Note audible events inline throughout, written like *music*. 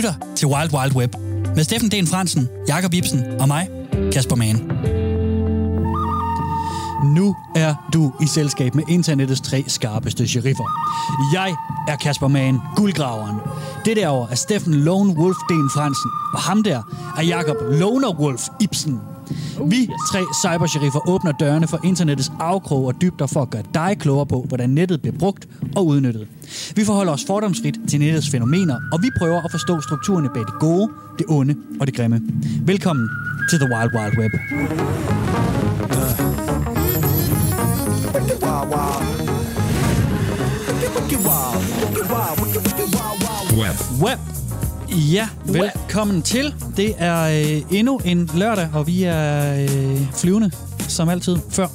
lytter til Wild Wild Web med Steffen D. Fransen, Jakob Ibsen og mig, Kasper Mann. Nu er du i selskab med internettets tre skarpeste sheriffer. Jeg er Kasper Mann, guldgraveren. Det derovre er Steffen Lone Wolf Den Fransen, og ham der er Jakob Loner Wolf Ibsen. Vi tre cybersheriffer åbner dørene for internettets afkrog og dybder for at gøre dig klogere på, hvordan nettet bliver brugt og udnyttet. Vi forholder os fordomsfrit til nettets fænomener, og vi prøver at forstå strukturerne bag det gode, det onde og det grimme. Velkommen til The Wild Wild Web. Web. Web. Ja, velkommen til. Det er øh, endnu en lørdag, og vi er øh, flyvende, som altid, før.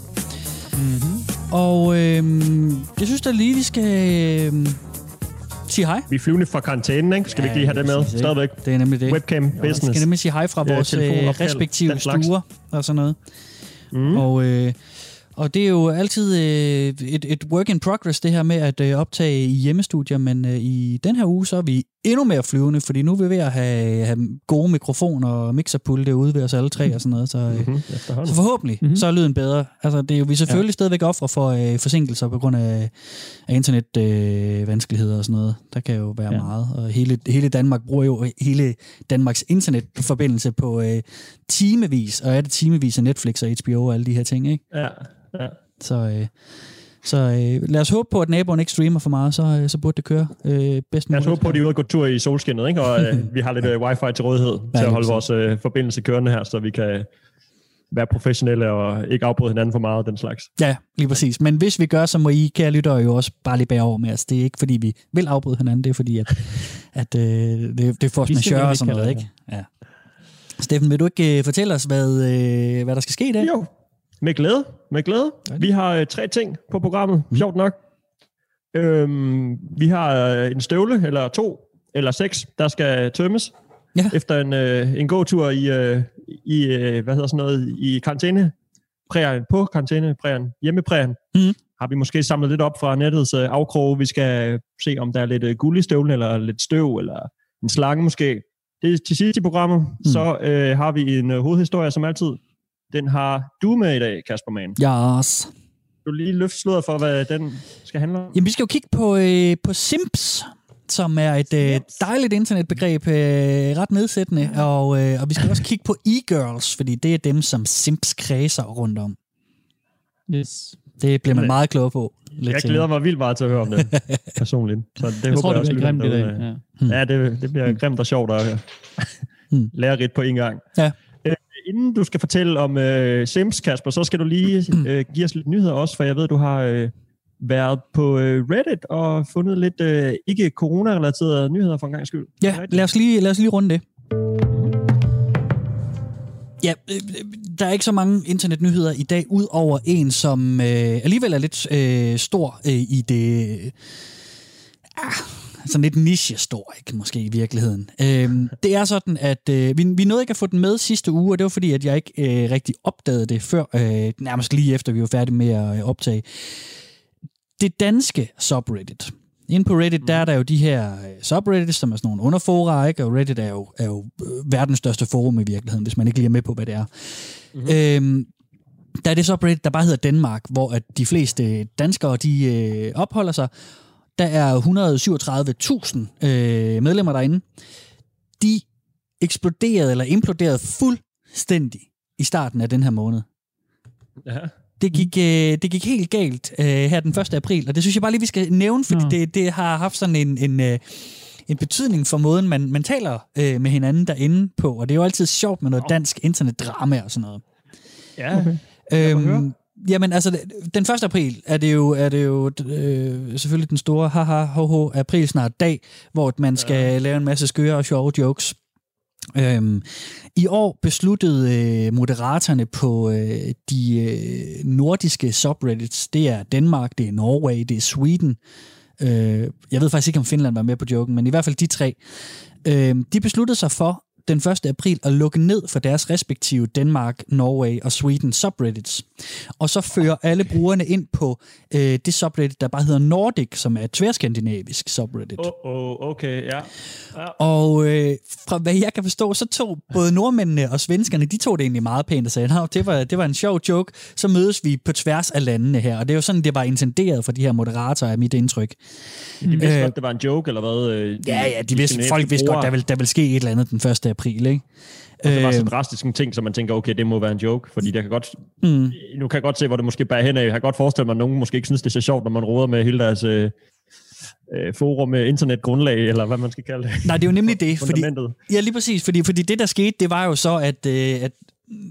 Mm-hmm. Og øh, jeg synes da lige, vi skal øh, sige hej. Vi er flyvende fra karantænen, ikke? Skal vi ikke lige have det med? ikke? Stadigvæk. Det er nemlig det. Webcam Vi skal business. nemlig sige hej fra Ja, vores øh, respektive stuer og sådan noget. Mm. Og, øh, og det er jo altid øh, et, et work in progress, det her med at øh, optage i hjemmestudier, men øh, i den her uge, så er vi endnu mere flyvende, fordi nu er vi ved at have, have gode mikrofoner og mixerpult derude ved os alle tre og sådan noget, så, øh, Mhm, efterhånden. så forhåbentlig mm-hmm. så er lyden bedre. Altså, det er jo, vi er selvfølgelig ja. stadigvæk ofre for øh, forsinkelser på grund af, af internetvanskeligheder øh, vanskeligheder og sådan noget. Der kan jo være. Ja. meget. Og hele, hele Danmark bruger jo hele Danmarks internetforbindelse på øh, timevis, og er det timevis af Netflix og HBO og alle de her ting, ikke? Ja, ja. Så, øh, så øh, lad os håbe på, at naboen ikke streamer for meget, så, øh, så burde det køre øh, bedst Lad os muligt. håbe på, at de er ude og gå tur i solskinnet, ikke? og øh, *laughs* vi har lidt øh, wifi til rådighed Ja, til at holde vores øh, forbindelse kørende her, så vi kan være professionelle og ikke afbryde hinanden for meget og den slags. Ja, lige præcis. Men hvis vi gør, så må I, kære lyttere, jo også bare lige bære over med os. Det er ikke, fordi vi vil afbryde hinanden, det er fordi, at, *laughs* at øh, det, det er force Vi majeure og sådan noget, ikke ikke? Ja. Steffen, vil du ikke øh, fortælle os, hvad, øh, hvad der skal ske i dag? Jo, med glæde. Med glæde. Vi har øh, tre ting på programmet, Mm. sjovt nok. Øhm, vi har øh, en støvle, eller to, eller seks, der skal tømmes. Ja. Efter en, øh, en gåtur i, øh, i øh, hvad hedder sådan noget, i karantæne, prægen, på karantæneprægen, hjemmeprægen, Mhm. har vi måske samlet lidt op fra nettets øh, afkrog. Vi skal se, om der er lidt øh, guld i støvlen, eller lidt støv, eller en slange måske. Det er til sidst i programmet. Mm. Så øh, har vi en øh, hovedhistorie, som altid. Den har du med i dag, Kasper Mann. Yes. Du lige løfte sløret for, hvad den skal handle om. Jamen, vi skal jo kigge på, øh, på Simps, som er et øh, dejligt internetbegreb, øh, ret nedsættende, og, øh, og vi skal også kigge på e-girls, fordi det er dem, som Simps kredser rundt om. Yes. Det bliver man meget klogere på. Lidt Jeg glæder mig vildt meget til at høre om det, *laughs* personligt. Så det Jeg håber tror, jeg det bliver grimt i dag. Ja. derude- Ja, det, det bliver grimt og sjovt og Hmm. lærerigt på en gang. Ja. Øh, inden du skal fortælle om øh, Sims, Kasper, så skal du lige *clears throat* øh, give os lidt nyheder også, for jeg ved, du har øh, været på øh, Reddit og fundet lidt øh, ikke corona-relaterede nyheder for en gang skyld. Ja, lad os lige, lad os lige runde det. Ja, øh, der er ikke så mange internetnyheder i dag, ud over en, som øh, alligevel er lidt øh, stor øh, i det... Ah, sådan lidt niche-stor, ikke måske i virkeligheden. Øh, det er sådan, at øh, vi, vi nåede ikke at få den med sidste uge, og det var fordi, at jeg ikke øh, rigtig opdagede det før, øh, nærmest lige efter vi var færdige med at øh, optage. Det danske subreddit, Inde på Reddit, der er der jo de her øh, subreddits, som er sådan nogle underfora, ikke? og Reddit er jo, er jo øh, verdens største forum i virkeligheden, hvis man ikke lige er med på, hvad det er. Mm-hmm. Øhm, der er det subreddit, der bare hedder Danmark, hvor at de fleste danskere, de øh, opholder sig. Der er 137.000 øh, medlemmer derinde. De eksploderede eller imploderede fuldstændig i starten af den her måned. Ja. Det gik, øh, det gik helt galt øh, her den 1. april, og det synes jeg bare lige, vi skal nævne, fordi Nå. det, det har haft sådan en, en, øh, en betydning for måden, man, man taler øh, med hinanden derinde på, og det er jo altid sjovt med noget dansk internetdrama og sådan noget. Ja, okay. Øhm, jamen, altså, den 1. april er det jo, er det jo øh, selvfølgelig den store haha ho ho april snart dag, hvor man skal ja. lave en masse skøre og sjove jokes. Øhm, I år besluttede øh, moderatorerne på øh, de øh, nordiske subreddits, det er Danmark, det er Norway, det er Sweden. Øh, jeg ved faktisk ikke, om Finland var med på joken, men i hvert fald de tre. Øh, de besluttede sig for den 1. april at lukke ned for deres respektive Danmark, Norway og Sweden subreddits. Og så fører alle brugerne ind på øh, det subreddit, der bare hedder Nordic, som er et tværskandinavisk subreddit. Oh, oh, okay, ja. ja. Og øh, fra hvad jeg kan forstå, så tog både nordmændene og svenskerne, de tog det egentlig meget pænt og sagde, at det var, det var en sjov joke, så mødes vi på tværs af landene her. Og det er jo sådan, det var intenderet for de her moderatorer, er mit indtryk. De vidste øh, godt, det var en joke, eller hvad? Øh, de, ja, ja, de vidste, folk vidste godt, der vil, der vil ske et eller andet den 1. april, ikke? Og det var så øh, drastisk en ting, så man tænker, okay, det må være en joke, fordi der kan godt, mm. nu kan jeg godt se, hvor det måske bærer hen af. Jeg kan godt forestille mig, at nogen måske ikke synes, det er så sjovt, når man råder med hele deres øh, øh forum med internetgrundlag, eller hvad man skal kalde det. Nej, det er jo nemlig det. Fordi, ja, lige præcis. Fordi, fordi det, der skete, det var jo så, at, øh, at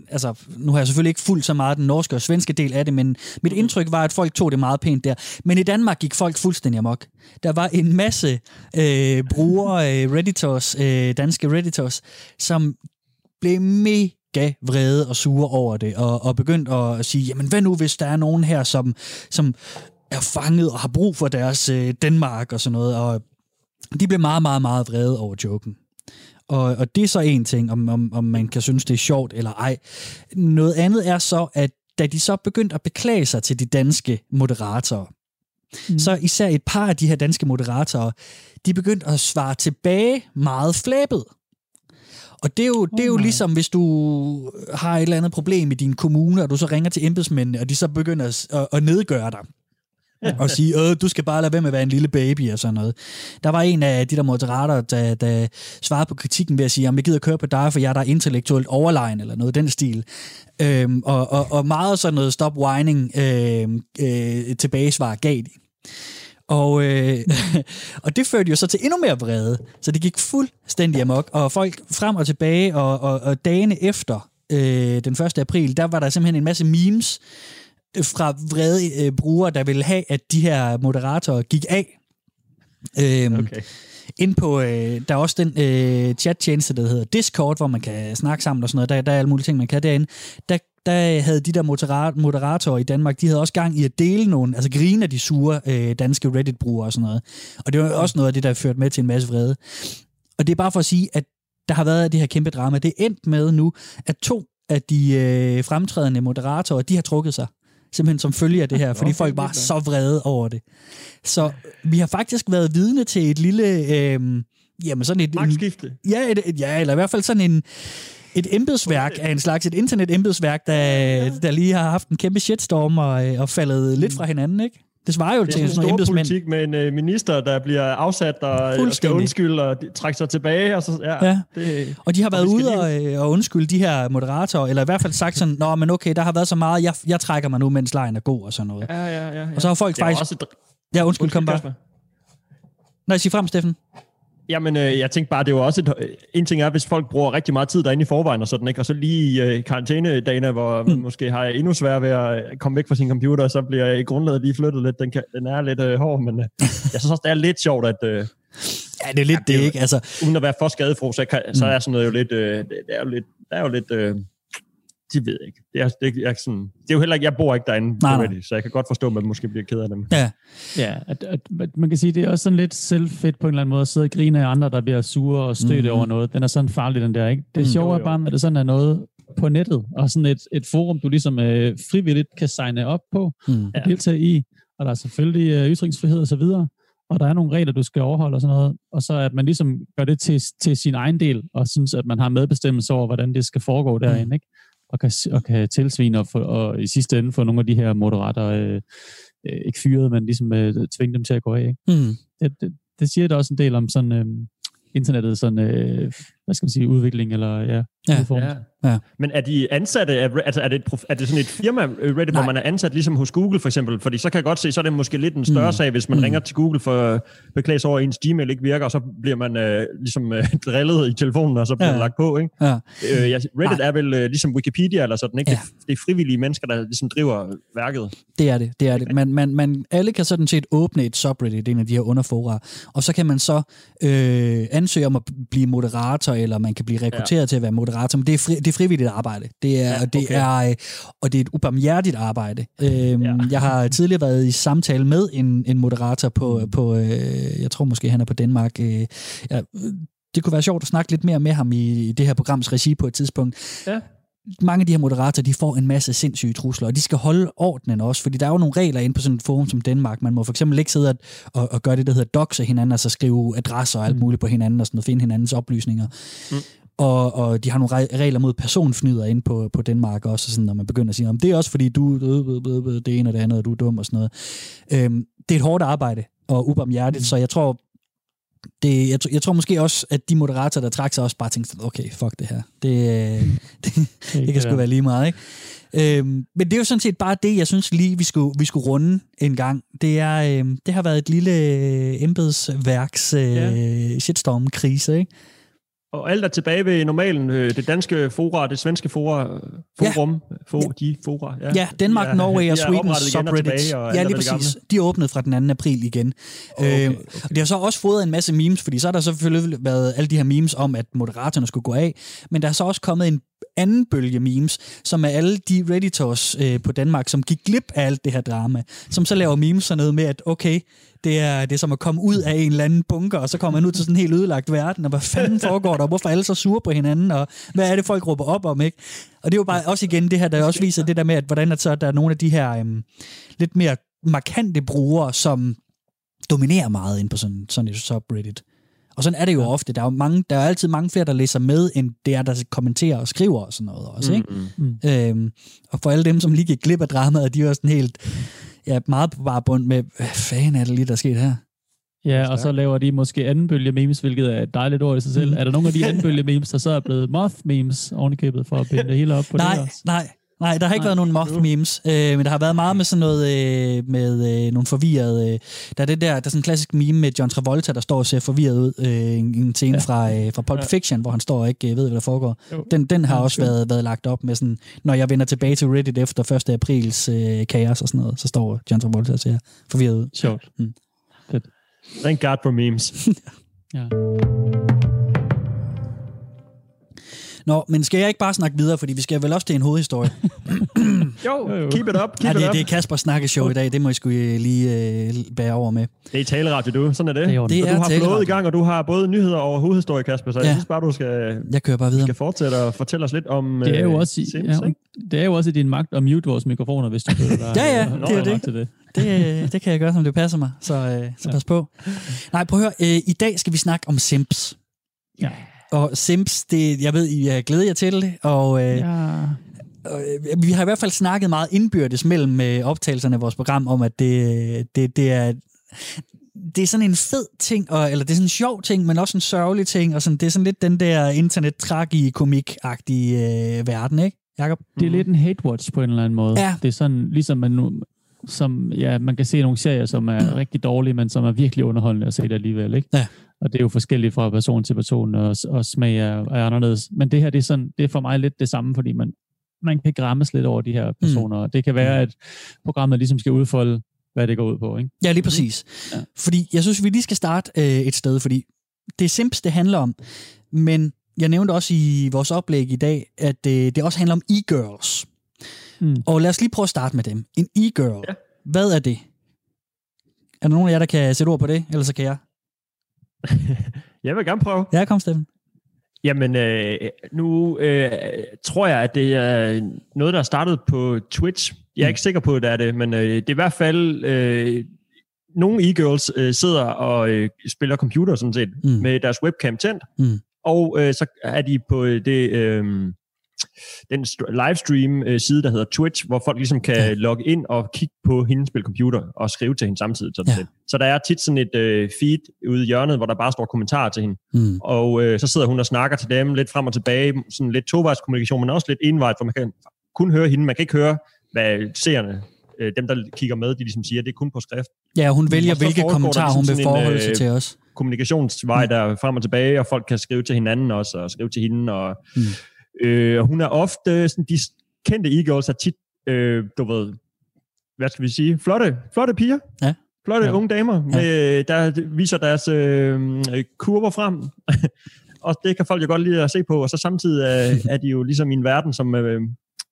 altså, nu har jeg selvfølgelig ikke fuldt så meget den norske og svenske del af det, men mit indtryk var, at folk tog det meget pænt der. Men i Danmark gik folk fuldstændig amok. Der var en masse øh, brugere, *laughs* øh, redditors, øh, danske redditors, som blev mega vrede og sure over det, og, og begyndte at sige, jamen hvad nu, hvis der er nogen her, som, som er fanget og har brug for deres øh, Danmark og sådan noget, og de blev meget, meget, meget vrede over joken. Og, og det er så en ting, om, om, om man kan synes, det er sjovt eller ej. Noget andet er så, at da de så begyndte at beklage sig til de danske moderatorer, mm. så især et par af de her danske moderatorer, de begyndte at svare tilbage meget flabet. Og det er, jo, det er jo ligesom, hvis du har et eller andet problem i din kommune, og du så ringer til embedsmændene, og de så begynder at, at, at nedgøre dig og sige, øh, du skal bare lade være med at være en lille baby og sådan noget. Der var en af de der moderater, der, der svarede på kritikken ved at sige, om jeg gider køre på dig, for jeg er der intellektuelt overlegen, eller noget den stil. Øhm, og, og, og meget sådan noget stop whining øhm, øh, tilbagesvar gav de. Og, øh, *laughs* og det førte jo så til endnu mere vrede. Så det gik fuldstændig amok, og folk frem og tilbage, og, og, og dagene efter øh, den 1. april, der var der simpelthen en masse memes, fra vrede øh, brugere, der ville have, at de her moderatorer gik af. Øhm, okay. Ind på, øh, der er også den øh, chat-tjeneste, der hedder Discord, hvor man kan snakke sammen og sådan noget. Der, der er alle mulige ting, man kan derinde. Der, der havde de der moderatorer i Danmark, de havde også gang i at dele nogle, altså grine af de sure øh, danske Reddit-brugere og sådan noget. Og det var også noget af det, der ført med til en masse vrede. Og det er bare for at sige, at der har været det her kæmpe drama. Det er endt med nu, at to af de øh, fremtrædende moderatorer, de har trukket sig simpelthen som følge af det her, *laughs* fordi okay, folk var så vrede over det. Så vi har faktisk været vidne til et lille... Øh, jamen sådan et... Magtskifte. Ja, et, et, ja, eller i hvert fald sådan en et embedsværk af en slags, et internet-embedsværk, der, ja. der lige har haft en kæmpe shitstorm og, og faldet lidt fra hinanden, ikke? Det svarer jo det til sådan en stor politik med en uh, minister, der bliver afsat og, og skal undskylde og trække sig tilbage. Og, så, ja, ja. Det, og de har været ude og, øh, og undskylde de her moderatorer, eller i hvert fald sagt sådan, nå, men okay, der har været så meget, jeg, jeg trækker mig nu, mens lejen er god og sådan noget. Ja, ja, ja, ja. Og så har folk faktisk... Også et... Ja, undskyld, undskyld kom bare. Nej, sig frem, Steffen. Jamen, øh, jeg tænkte bare, det var også et, en ting er, hvis folk bruger rigtig meget tid derinde i forvejen og sådan, ikke? og så lige i øh, karantænedagene, hvor mm. man måske har endnu sværere ved at komme væk fra sin computer, så bliver i grundlaget lige flyttet lidt. Den, kan, den er lidt øh, hård, men øh, *laughs* jeg synes også, det er lidt sjovt, at... Øh, ja, det er lidt ja, det, ikke? Altså... Uden at være for skadefro, så, kan, så mm. er sådan noget jo lidt... Øh, det, det er jo lidt, det er jo lidt øh, de ved ikke. Det er, det, er, sådan, det er jo heller ikke, jeg bor ikke derinde, nej, nej. så jeg kan godt forstå, at man måske bliver ked af dem. Ja, ja at, at, at man kan sige, det er også sådan lidt selvfedt på en eller anden måde, at sidde og grine af andre, der bliver sure og støtte mm. over noget. Den er sådan farlig, den der, ikke? Det mm, sjove er bare, at det sådan er noget på nettet, og sådan et, et forum, du ligesom øh, frivilligt kan signe op på, mm. og deltage i, og der er selvfølgelig øh, ytringsfrihed og så videre, og der er nogle regler, du skal overholde og sådan noget, og så at man ligesom gør det til, til sin egen del, og synes, at man har medbestemmelse over, hvordan det skal foregå derinde, mm. ikke? Og kan, og kan tilsvine og, for, og i sidste ende få nogle af de her moderater øh, øh, ikke fyret, men ligesom øh, tvinge dem til at gå af. Ikke? Mm. Det, det, det siger da også en del om sådan øh, internettet sådan øh, hvad skal man sige, udvikling eller ja, ja. ja. Ja. Men er de ansatte, altså er det, et, er det sådan et firma, øh, Reddit, Nej. hvor man er ansat ligesom hos Google for eksempel? Fordi så kan jeg godt se, så er det måske lidt en større mm. sag, hvis man mm. ringer til Google for at beklage sig over, at ens Gmail ikke virker, og så bliver man øh, ligesom øh, *laughs* drillet i telefonen, og så bliver ja. lagt på, ikke? Ja. Øh, ja, Reddit Nej. er vel øh, ligesom Wikipedia eller sådan, ikke? Ja. Det, det er frivillige mennesker, der ligesom driver værket. Det er det, det er det. Man, man, man, alle kan sådan set åbne et subreddit, en af de her underfora, og så kan man så øh, ansøge om at blive moderator, eller man kan blive rekrutteret ja. til at være moderator, men det er, fri, det er frivilligt arbejde. Det er, ja, okay. det er, og det er et ubarmhjertigt arbejde. Øhm, ja. Jeg har tidligere været i samtale med en, en moderator på, på øh, jeg tror måske han er på Danmark. Øh, ja, det kunne være sjovt at snakke lidt mere med ham i, i det her programs regi på et tidspunkt. Ja. Mange af de her moderatorer, de får en masse sindssyge trusler, og de skal holde ordenen også, fordi der er jo nogle regler inde på sådan et forum som Danmark. Man må for eksempel ikke sidde og, og, og gøre det, der hedder doxe hinanden, altså skrive adresser og alt Mm. muligt på hinanden, og sådan noget, finde hinandens oplysninger. Mm. Og, og de har nogle re- regler mod personfnyder inde på, på Danmark også, sådan, når man begynder at sige, om det er også fordi du det ene og det andet, og du er dum og sådan noget. Øhm, det er et hårdt arbejde, og ubarmhjertigt, Mm. så jeg tror, det, jeg, jeg tror måske også, at de moderatorer, der trak sig også bare tænkte, okay, fuck det her. Det, øh, *laughs* det, det kan sgu være lige meget, ikke? Øhm, men det er jo sådan set bare det, jeg synes lige, vi skulle, vi skulle runde en gang. Det, er, øhm, det har været et lille øh, embedsværks øh, Ja. shitstorm-krise, ikke? Og alt er tilbage ved normalen. øh, Det danske fora, det svenske fora, forum, for, de fora. Ja, Ja, Danmark, er- Norway og de Sweden og subreddits. og Ja, lige præcis. De åbnede fra den 2. april igen. Okay, Øhm, okay. Og det har så også fået en masse memes, fordi så har der selvfølgelig været alle de her memes om, at moderatorerne skulle gå af. Men der er så også kommet en anden bølge memes, som er alle de redditors øh, på Danmark, som gik glip af alt det her drama, som så laver memes sådan noget med, at okay, det er, det er som at komme ud af en eller anden bunker, og så kommer man ud til sådan en helt ødelagt verden, og hvad fanden *laughs* foregår der, hvorfor er alle så sure på hinanden, og hvad er det, folk råber op om, ikke? Og det er jo bare også igen det her, der også viser det der med, at hvordan at så der er nogle af de her øhm, lidt mere markante brugere, som dominerer meget ind på sådan, sådan et subreddit. Og sådan er det jo ofte. Der er, jo mange, der er altid mange flere, der læser med, end det er, der kommenterer og skriver og sådan noget også. Ikke? Mm. Øhm, og for alle dem, som lige gik glip af dramaet, de er jo sådan helt ja, meget på bare bund med, hvad fanden er det lige, der er sket her? Ja, og så laver de måske anden bølge memes, hvilket er et dejligt ord i sig selv. Mhm. Er der nogle af de anden bølge memes, der så er blevet moth memes ovenikøbet for at binde det hele op på *laughs* det nej, også? nej, nej, der har ikke Nej. været nogen moth memes, øh, men der har været meget med sådan noget, øh, med øh, nogle forvirrede, øh, der er det der, der er sådan en klassisk meme med John Travolta, der står og ser forvirret ud, øh, en, en scene ja. Fra, øh, fra Pulp Ja. Fiction, hvor han står og ikke øh, ved, hvad der foregår. Jo. Den, den har Ja, også været, været lagt op med sådan, når jeg vender tilbage til Reddit efter 1. aprils øh, kaos og sådan noget, så står John Travolta og ser forvirret ud. Sjovt. Thank God for memes. *laughs* Ja. Nå, men skal jeg ikke bare snakke videre, fordi vi skal vel også til en hovedhistorie. Jo, keep it up, ja, keep det, it up. det er Kasper snakkeshow i dag, det må I sgu øh, lige øh, bære over med. Det er taleradio, du. Sådan er det. Det er. Det er du har flået i gang, og du har både nyheder og hovedhistorie, Kasper, så Ja. jeg synes bare, du skal, Jeg kører bare videre. skal fortsætte og fortælle os lidt om Det er jo øh, også i, Sims, ja, det er jo også i din magt at mute vores mikrofoner, hvis du *laughs* føler dig. Ja, ja, øh, det er det. Til det. Det, det kan jeg gøre, som det passer mig, så, øh, så Ja. pas på. Nej, prøv at høre, øh, i dag skal vi snakke om Sims. Ja. Og Sims, det, jeg ved, I øh, glæder jer til det, og øh, Ja. øh, vi har i hvert fald snakket meget indbyrdes mellem øh, optagelserne af vores program om, at det, det, det er det er sådan en fed ting, og, eller det er sådan en sjov ting, men også en sørgelig ting, og sådan, det er sådan lidt den der internet komik agtige øh, verden, ikke, Jacob? Det er lidt en hate watch på en eller anden måde. Ja. Det er sådan, ligesom man nu, som, ja, man kan se nogle serier, som er *clears throat* rigtig dårlige, men som er virkelig underholdende at se det alligevel, ikke? Ja. Og det er jo forskelligt fra person til person, og, og smag er, er anderledes. Men det her, det er, sådan, det er for mig lidt det samme, fordi man, man kan græmmes lidt over de her personer. Mm. Det kan være, at programmet ligesom skal udfolde, hvad det går ud på, ikke? Ja, lige præcis. Ja. Fordi jeg synes, vi lige skal starte øh, et sted, fordi det er Sims, det handler om, men jeg nævnte også i vores oplæg i dag, at øh, det også handler om e-girls. Mm. Og lad os lige prøve at starte med dem. En e-girl, Ja. hvad er det? Er der nogen af jer, der kan sætte ord på det? Ellers så kan jeg. *laughs* Jeg vil gerne prøve. Ja, kom, Steffen. Jamen, øh, nu øh, tror jeg, at det er noget, der er startet på Twitch. Jeg er Mm. ikke sikker på, at det er det, men øh, det er i hvert fald... Øh, nogle e-girls øh, sidder og øh, spiller computer sådan set, Mm. med deres webcam tændt, Mm. og øh, så er de på øh, det... Øh, den st- livestream øh, side, der hedder Twitch, hvor folk ligesom kan Ja. logge ind og kigge på hende spille computer og skrive til hende samtidig. Sådan Ja. Så der er tit sådan et øh, feed ude i hjørnet, hvor der bare står kommentarer til hende. Mm. Og øh, så sidder hun og snakker til dem lidt frem og tilbage, sådan lidt tovejskommunikation, men også lidt envejt, for man kan kun høre hende, man kan ikke høre, hvad seerne, øh, dem der kigger med, de ligesom siger, det er kun på skrift. Ja, hun vælger, hvilke kommentarer ligesom hun vil forholde sig øh, til os. Kommunikationsvej, Mm. der frem og tilbage, og folk kan skrive til hinanden også, og skrive til hende, og Mm. Øh, og hun er ofte, sådan, de kendte e-girls er tit, øh, du ved, hvad skal vi sige, flotte, flotte piger. Ja. Flotte Ja. unge damer, Ja. med, der viser deres øh, kurver frem. *laughs* og det kan folk jo godt lide at se på, og så samtidig er, *laughs* er de jo ligesom i en verden, som øh,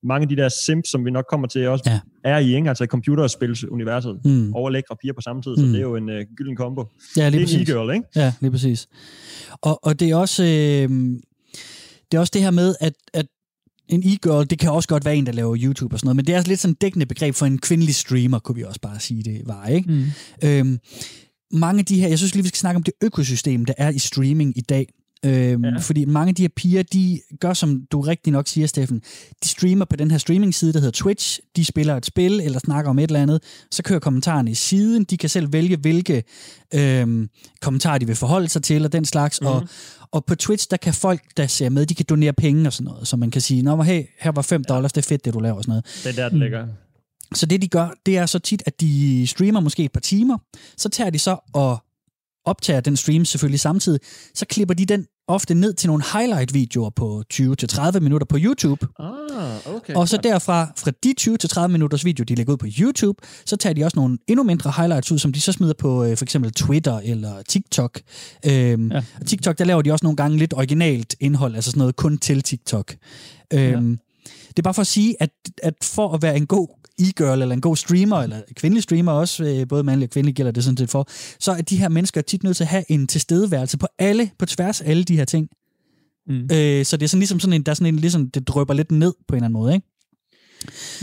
mange af de der simps, som vi nok kommer til også, Ja. er i, ikke? altså i computerspilsuniverset. Mm. Overlækre piger på samme tid, så Mm. det er jo en uh, gylden kombo. Ja, Det lige er en præcis. e-girl, ikke? Ja, lige præcis. Og, og det er også øh, det er også det her med, at, at en e-girl, det kan også godt være en, der laver YouTube og sådan noget, men det er lidt sådan et dækkende begreb for en kvindelig streamer, kunne vi også bare sige, det var, ikke? Mm. Øhm, mange af de her, jeg synes lige, vi skal snakke om det økosystem, der er i streaming i dag. Øhm, ja. Fordi mange af de her piger, de gør, som du rigtig nok siger, Steffen. De streamer på den her streaming-side, der hedder Twitch. De spiller et spil, eller snakker om et eller andet. Så kører kommentarerne i siden. De kan selv vælge, hvilke øhm, kommentarer de vil forholde sig til, og den slags. Mm. Og, og på Twitch, der kan folk, der ser med, de kan donere penge og sådan noget. Så man kan sige, Nå, hey, her var 5 dollars, det er fedt, det du laver og sådan noget. Det er der, den ligger. Så det de gør, det er så tit, at de streamer måske et par timer, så tager de så og optager den stream selvfølgelig samtidig, så klipper de den ofte ned til nogle highlight-videoer på 20-30 minutter på YouTube, Ah, okay. og så derfra, fra de 20-30 minutters video, de lægger ud på YouTube, så tager de også nogle endnu mindre highlights ud, som de så smider på øh, for eksempel Twitter eller TikTok. Øhm, ja. Ja. Og TikTok, der laver de også nogle gange lidt originalt indhold, altså sådan noget kun til TikTok. Øhm, Det er bare for at sige, at, at for at være en god e-girl, eller en god streamer, eller kvindelig streamer også, øh, både mandlig og kvindelig gælder det sådan set for, så er de her mennesker tit nødt til at have en tilstedeværelse på alle, på tværs af alle de her ting. Mm. Øh, så det er sådan ligesom sådan en, der er sådan en, ligesom, det drøber lidt ned på en eller anden måde, ikke?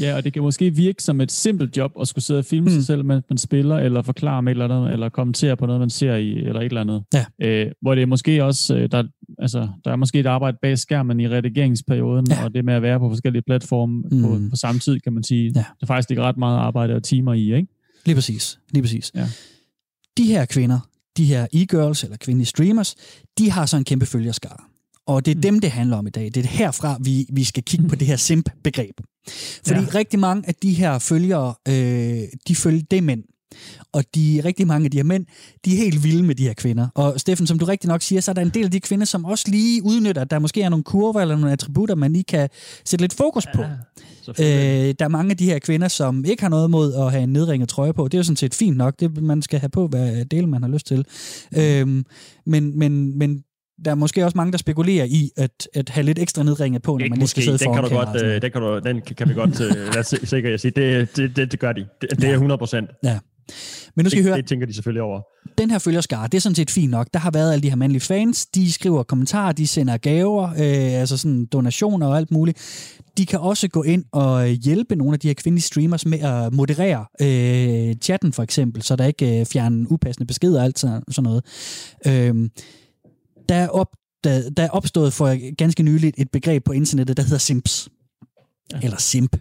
Ja, og det kan måske virke som et simpelt job at skulle sidde og filme mm. Sig selv, mens man spiller, eller forklare om et eller andet, eller kommentere på noget, man ser i, eller et eller andet. Ja. Øh, hvor det er måske også, øh, der, altså, der er måske et arbejde bag skærmen i redigeringsperioden, Ja. og det med at være på forskellige platforme mm. på, på samme tid, kan man sige. Ja. Det er faktisk ikke ret meget arbejde og timer i, ikke? Lige præcis. Lige præcis. Ja. De her kvinder, de her e-girls eller kvindelige streamers, de har så en kæmpe følgerskare. Og det er mm. dem, det handler om i dag. Det er herfra, vi, vi skal kigge på *laughs* det her simp-begreb. Fordi ja. Ja. rigtig mange af de her følgere, øh, de følger det mænd. Og de, rigtig mange af de her mænd, de er helt vilde med de her kvinder. Og Steffen, som du rigtig nok siger, så er der en del af de kvinder, som også lige udnytter, at der måske er nogle kurver eller nogle attributter, man lige kan sætte lidt fokus på. Selvfølgelig. Øh, der er mange af de her kvinder, som ikke har noget mod at have en nedringet trøje på. Det er jo sådan set fint nok. Det, man skal have på, hvad del man har lyst til. Øhm, men, men, men der er måske også mange, der spekulerer i at, at have lidt ekstra nedringet på, når Ikke man lige skal sidde den foran kan du godt, øh, den kan, du, den kan vi godt øh, være si- sikre at sige. Det, det, det, det gør de. Det, det er 100 procent. Men nu skal I Det, høre, det tænker de selvfølgelig over. den her følgerskare, det er sådan set fint nok. Der har været alle de her mandlige fans, de skriver kommentarer, de sender gaver, øh, altså sådan donationer og alt muligt. De kan også gå ind og hjælpe nogle af de her kvindelige streamers med at moderere øh, chatten for eksempel, så der ikke øh, fjerner upassende beskeder og alt sådan sådan noget. Øh, der, er op, der, der er opstået for ganske nyligt et begreb på internettet, der hedder simps. Ja. Eller simp.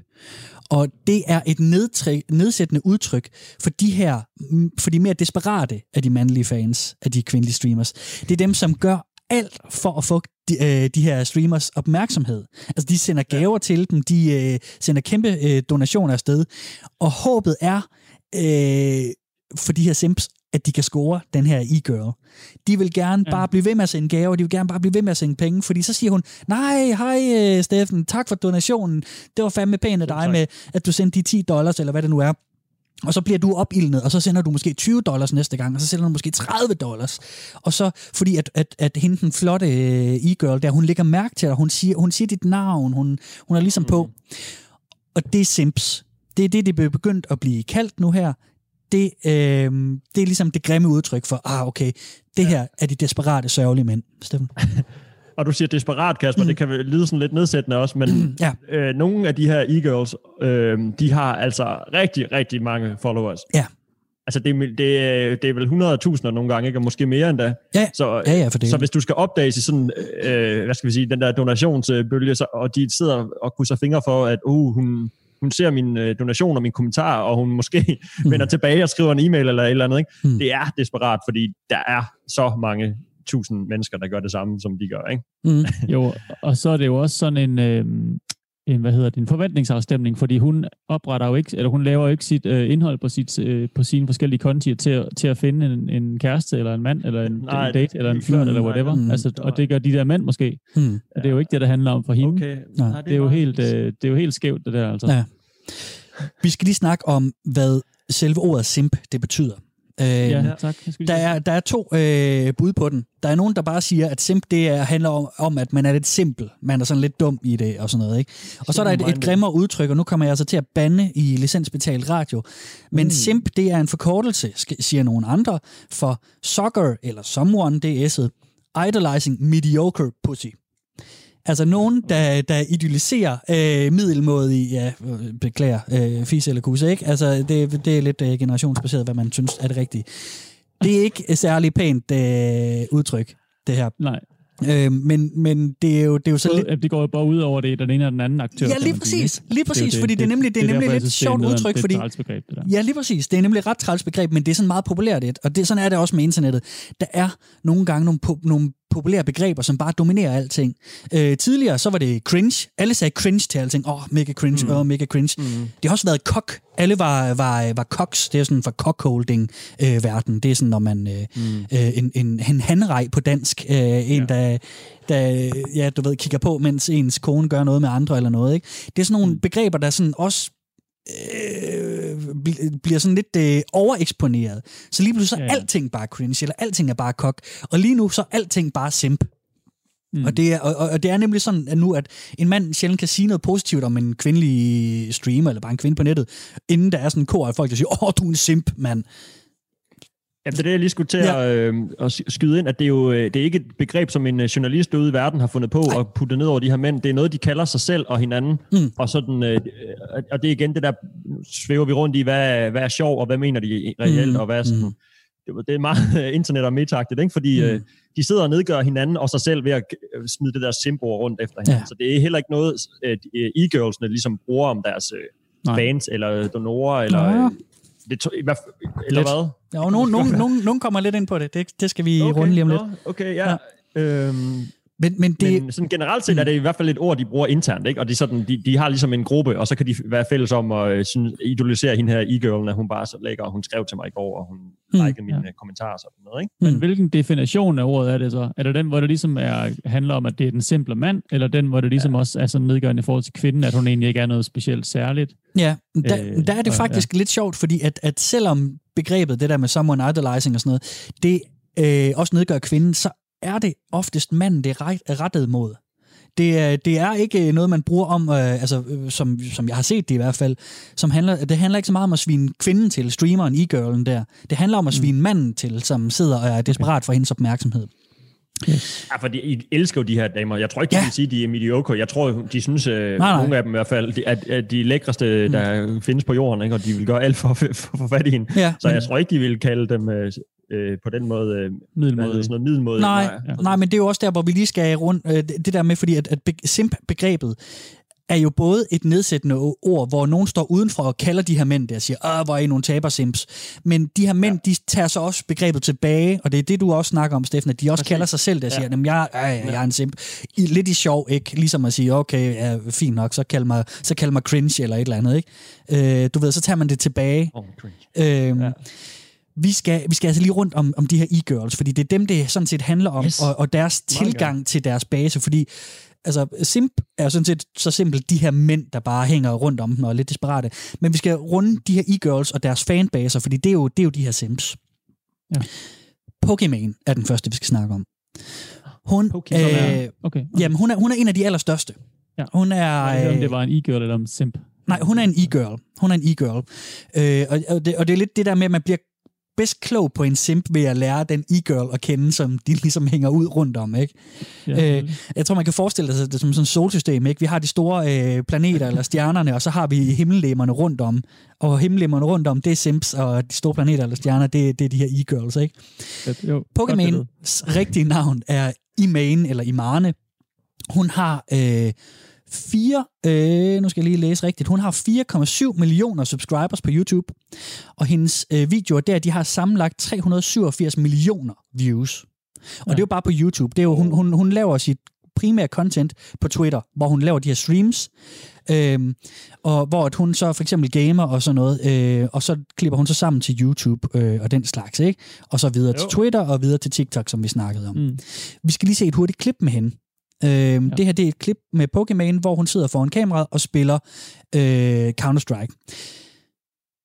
Og det er et nedtræk, nedsættende udtryk for de her, for de mere desperate af de mandlige fans, af de kvindelige streamers. Det er dem, som gør alt for at få de, øh, de her streamers opmærksomhed. Altså, de sender gaver ja. til dem, de øh, sender kæmpe øh, donationer afsted, og håbet er øh, for de her simps, at de kan score den her e-girl. De vil gerne ja. Bare blive ved med at sende gaver, de vil gerne bare blive ved med at sende penge, fordi så siger hun, nej, hej øh, Steffen, tak for donationen, det var fandme pænt af dig tak. med, at du sendte de 10 dollars, eller hvad det nu er. Og så bliver du opildnet, og så sender du måske 20 dollars næste gang, og så sender du måske 30 dollars. Og så, fordi at, at, at hende, den flotte øh, e-girl der, hun lægger mærke til dig, hun siger, hun siger dit navn, hun, hun er ligesom mm. på. Og det er simps. Det er det, det er begyndt at blive kaldt nu her. Det, øh, det er ligesom det grimme udtryk for, ah okay, det her er de desperate, sørgelige mænd. Steffen? *laughs* Og du siger desperat, Kasper, mm. det kan lyde sådan lidt nedsættende også, men *clears throat* Ja. øh, nogle af de her e-girls, øh, de har altså rigtig, rigtig mange followers. Ja. Altså, det, er- det, det er vel 100.000 nogle gange, ikke? og måske mere endda. Ja, Så, ja, ja, for det. så hvis du skal opdages i sådan, øh, hvad skal vi sige, den der donationsbølge, så, og de sidder og krydser fingre for, at uh, hun, hun ser min øh, donation og min kommentar, og hun måske *laughs* mm. vender tilbage og skriver en e-mail eller et eller andet. Ikke? Mm. Det er desperat, fordi der er så mange tusind mennesker, der gør det samme, som de gør. Ikke? Mm. *laughs* Jo, og så er det jo også sådan en, øh, en hvad hedder det, en forventningsafstemning, fordi hun opretter jo ikke, eller hun laver jo ikke sit øh, indhold på, sit, øh, på sine forskellige konti til, at- til at finde en, en kæreste, eller en mand, eller en, Nej, en date, eller en flirt, eller nej, whatever. mm, altså, og det gør de der mænd måske. Mm. Og det er jo ikke det, der handler om for hende. Okay. Nej. Det er jo helt, øh, det er jo helt skævt, det der, altså. Ja. Vi skal lige snakke om, hvad selve ordet simp, det betyder. Øh, Ja, tak. Der, er, der er to øh, bud på den. Der er nogen, der bare siger, at simp det er, handler om, om, at man er lidt simpel. Man er sådan lidt dum i det og sådan noget. Ikke? Og så er der et, et grimmere udtryk, og nu kommer jeg altså til at bande i licensbetalt radio. Men mm. simp, det er en forkortelse, siger nogle andre, for sucker eller someone, det er s'et, idolizing mediocre pussy. Altså nogen, der, der idealiserer øh, middelmåde ja, beklager, øh, fis eller kusse, ikke? Altså, det, det er lidt øh, generationsbaseret, hvad man synes er det rigtige. Det er ikke et særlig pænt øh, udtryk, det her. Nej, Øh, men, men det er jo, det er jo så lidt... Både- det går jo bare ud over det, den ene og den anden aktør. Ja, lige sige, præcis. ikke? Lige præcis, jo fordi det er nemlig- det er nemlig derfor, lidt det sjovt udtryk, Det er fordi- begreb, det der. Ja, lige præcis. Det er nemlig et ret træls begreb, men det er sådan meget populært et, og det, sådan er det også med internettet. Der er nogle gange nogle, po- nogle populære begreber, som bare dominerer alting. Øh, tidligere, så var det cringe. Alle sagde cringe til alting. Åh, oh, mega cringe, åh, mm. oh, mega cringe. Mm. Det har også været kok. Alle var, var, var koks. Det er sådan for cockholding-verden. det er sådan, når man... Øh, mm. øh, en, en, en hanrej på dansk. Øh, en, ja. der, der, ja, du ved, kigger på, mens ens kone gør noget med andre eller noget. Ikke? Det er sådan nogle mm. begreber, der sådan også øh, bl- bliver sådan lidt øh, overeksponeret. Så lige pludselig så er Ja, ja. alting bare cringe, eller alting er bare kok. Og lige nu så er alting bare simp. Mm. Og, det er, og, og det er nemlig sådan at nu, at en mand sjældent kan sige noget positivt om en kvindelig streamer, eller bare en kvinde på nettet, inden der er sådan en kor af folk, der siger, åh, du er en simp, mand. Ja, det er det, jeg lige skulle til Ja. at, øh, at skyde ind, at det er jo øh, det er ikke et begreb, som en øh, journalist ude i verden har fundet på og puttet ned over de her mænd. Det er noget, de kalder sig selv og hinanden. Mm. Og, sådan, øh, og det er igen det der, svæver vi rundt i, hvad, hvad er sjov, og hvad mener de reelt, Mm. og hvad er sådan... Mm. Det, er meget *laughs* internet og metagtigt, ikke? Fordi Mm. øh, de sidder og nedgør hinanden og sig selv ved at øh, smide det der simbo rundt efter hinanden. Ja. Så det er heller ikke noget, øh, e-girlsene ligesom bruger om deres øh, fans eller donorer, eller... Øh, det, to- eller Lidt. hvad? Ja, og nogen, nogen, nogen, nogen kommer lidt ind på det. Det, det skal vi okay, runde lige om lidt. nå, Okay, ja. ja. Øhm, Men, men det, men sådan generelt set er det i hvert fald et ord, de bruger internt, ikke? Og de, er sådan, de, de har ligesom en gruppe, og så kan de være fælles om at øh, sådan, idolisere hende her e-girlen, at hun bare så lækker, og hun skrev til mig i går, og hun Hmm, mm, likede mine ja. kommentarer og sådan noget, ikke? Men Mm. hvilken definition af ordet er det så? Er det den, hvor det ligesom er, handler om, at det er den simple mand, eller den, hvor det ligesom ja. også er sådan nedgørende i forhold til kvinden, at hun egentlig ikke er noget specielt særligt? Ja, der, Øh, der er det og- faktisk ja. lidt sjovt, fordi at, at selvom begrebet, det der med someone idolizing og sådan noget, det øh, også nedgør kvinden, så er det oftest manden, det er ret- rettet mod. Det er, det er ikke noget, man bruger om, øh, altså, øh, som, som jeg har set det i hvert fald, som handler, det handler ikke så meget om at svine kvinden til, streameren, e-girlen der. Det handler om at svine manden til, som sidder og er desperat for hendes opmærksomhed. Ja, for de I elsker jo de her damer. Jeg tror ikke, de Ja. vil sige, de er mediocre. Jeg tror, de synes, øh, nej. nogle af dem i hvert fald, de- at, at de lækreste, der mm. findes på jorden, ikke? og de vil gøre alt for, at få fat i hende. Ja. Så jeg tror ikke, de vil kalde dem øh, øh, på den måde, øh, Middelmåde. sådan noget middelmåde. Nej, Ja. nej, men det er jo også der, hvor vi lige skal rundt, øh, det det der med, fordi at, at be- simp-begrebet er jo både et nedsættende ord, hvor nogen står udenfor og kalder de her mænd der og siger, ah, hvor er I nogle tabersimps. Men de her mænd, ja. de tager så også begrebet tilbage, og det er det, du også snakker om, Steffen, at de også Præcis. kalder sig selv der og siger, jamen, jeg, øh, jeg er en simp. I, lidt i sjov, ikke? Ligesom at sige, okay, ja, fint nok, så kald mig, så kald mig cringe eller et eller andet, ikke? Øh, du ved, så tager man det tilbage. Oh, cringe. Øhm, ja. Vi, skal, vi skal altså lige rundt om, om de her e-girls, fordi det er dem, det sådan set handler om, Yes. og, og deres tilgang til deres base, fordi altså, simp er jo sådan set så simpelt de her mænd, der bare hænger rundt om dem og er lidt desperate. Men vi skal runde de her e-girls og deres fanbaser, fordi det er jo, det er jo de her simps. Ja. Pokémon er den første, vi skal snakke om. Hun, Pokémon Som er, øh, okay. okay. jamen, hun, er, hun er en af de allerstørste. Ja. Hun er... Jeg ved, om øh, det var en e-girl eller en simp. Nej, hun er en e-girl. Hun er en e-girl. Øh, og, og, det, og det er lidt det der med, at man bliver bedst klog på en simp ved at lære den e-girl at kende, som de *laughs* ligesom hænger ud rundt om, ikke? Ja, Øh, jeg tror, man kan forestille sig det som sådan et solsystem, ikke? Vi har de store øh, planeter eller stjernerne, og så har vi himmellemerne rundt om. Og himmelemmerne rundt om, det er simps, og de store planeter eller stjerner, det, det er de her e-girls, ikke? Billede. Pokémon's rigtige navn er Imane, eller Imane. Hun har øh, fire, øh, nu skal jeg lige læse rigtigt, hun har 4,7 millioner subscribers på YouTube, og hendes øh, videoer der, de har sammenlagt 387 millioner views. Og Ja. det er jo bare på YouTube. Det er jo, hun, hun, hun laver sit primære content på Twitter, hvor hun laver de her streams, øhm, og hvor at hun så for eksempel gamer og sådan noget, øh, og så klipper hun så sammen til YouTube øh, og den slags, ikke? Og så videre jo. til. Twitter og videre til TikTok, som vi snakkede om. Mm. Vi skal lige se et hurtigt klip med hende. Øhm, ja. Det her det er et klip med Pokémon, hvor hun sidder foran kameraet og spiller øh, Counter-Strike.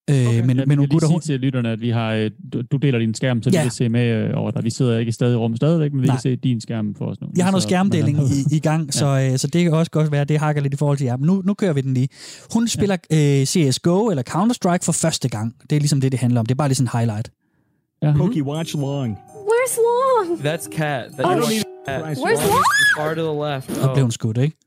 Øh, okay, men, jeg men nogle gutter, sige til lytterne, at vi har, øh, du, du deler din skærm, så ja. vi kan se med øh, over dig. Vi sidder ikke stadig i rummet stadigvæk, men vi Nej. kan se din skærm for os nu. Jeg har noget skærmdeling i, i gang, *laughs* ja. så, øh, så det kan også godt være, at det hakker lidt i forhold til jer. Men nu, nu kører vi den lige. Hun spiller ja. øh, CSGO eller Counter-Strike for første gang. Det er ligesom det, det handler om. Det er bare lige sådan en highlight. Ja. Pokey, watch long. Where's long? That's cat. That Oh. Where's long? Far to the left. Så blev hun skudt, ikke?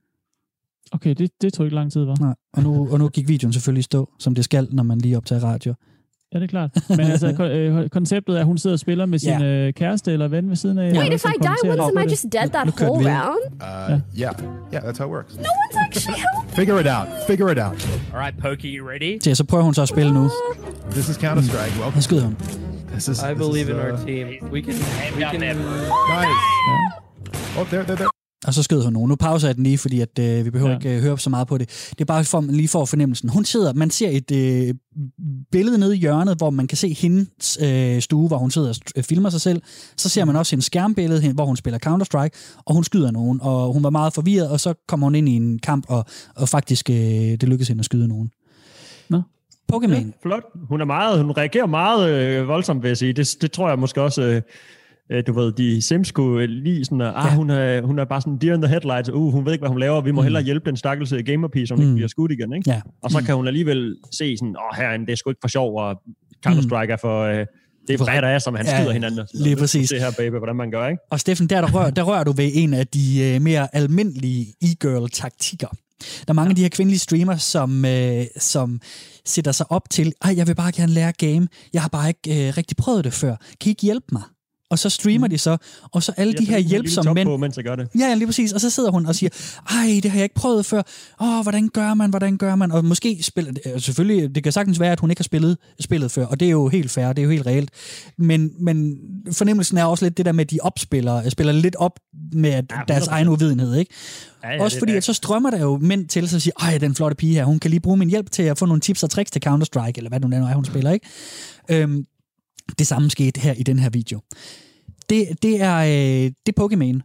Okay, det, det tog ikke lang tid, var. Nej. Og nu, og nu gik videoen selvfølgelig i stå, som det skal, når man lige optager radio. Ja, det er klart. Men altså, ko- øh, konceptet er, at hun sidder og spiller med sin Ja. øh, kæreste eller ven ved siden af. Wait, og if I die once, am I just dead that whole round? Uh, yeah, yeah, that's how it works. No one's actually helping. Figure it out. Figure it out. All right, Pokey, you ready? Så, så prøver hun så at spille nu. This is Counter Strike. Nu Welcome. skyder hun. This is. I this believe in our uh, team. We can. We can. Nice. Oh, there, there, there. Og så skød hun nogen. Nu pauser jeg den lige, fordi at, øh, vi behøver Ja. ikke øh, høre så meget på det. Det er bare for, lige for fornemmelsen. Hun sidder, man ser et øh, billede nede i hjørnet, hvor man kan se hendes øh, stue, hvor hun sidder og st- øh, filmer sig selv. Så ser man også hendes skærmbillede, hen- hvor hun spiller Counter-Strike, og hun skyder nogen. Og hun var meget forvirret, og så kommer hun ind i en kamp, og, og faktisk øh, det lykkedes hende at skyde nogen. Nå. Pokémon. Ja, flot. Hun er meget, hun reagerer meget øh, voldsomt, vil jeg sige. Det, det tror jeg måske også, øh, du ved, de Sims skulle lige sådan, at, ah, Ja. hun, er, hun er bare sådan deer in the headlights, uh, hun ved ikke, hvad hun laver, vi må Mm. hellere hjælpe den stakkelse gamerpige, som mm. ikke Mm. bliver skudt igen, ikke? Ja. Og så kan hun alligevel se sådan, åh, oh, herinde, det er sgu ikke for sjov, og Counter-Strike er for... Øh, det er For- badass, som han Ja, skyder hinanden. og lige præcis. Se her, baby, hvordan man gør, ikke? Og Steffen, der, der, rører, der rører du ved en af de øh, mere almindelige e-girl-taktikker. Der er mange af de her kvindelige streamers, som, øh, som sætter sig op til, ej, jeg vil bare gerne lære game, jeg har bare ikke øh, rigtig prøvet det før. Kan I ikke hjælpe mig? Og så streamer de så, og så alle Jeg de her hjælpsomme mænd, På, mens jeg gør det. Ja, ja, lige præcis. Og så sidder hun og siger, ej, det har jeg ikke prøvet før. Åh, hvordan gør man, hvordan gør man? Og måske spiller, øh, selvfølgelig, det kan sagtens være, at hun ikke har spillet spillet før, og det er jo helt fair, det er jo helt reelt. Men, men fornemmelsen er også lidt det der med, at de opspiller, spiller lidt op med Ja, deres 100%. egen uvidenhed, ikke? Ja, ja, Også det fordi, at så strømmer der jo mænd til, så siger, ej, den flotte pige her, hun kan lige bruge min hjælp til at få nogle tips og tricks til Counter-Strike, eller hvad nu er, hun spiller, ikke? Øhm, det samme skete her i den her video. Det, det er, øh, det er Pokémon.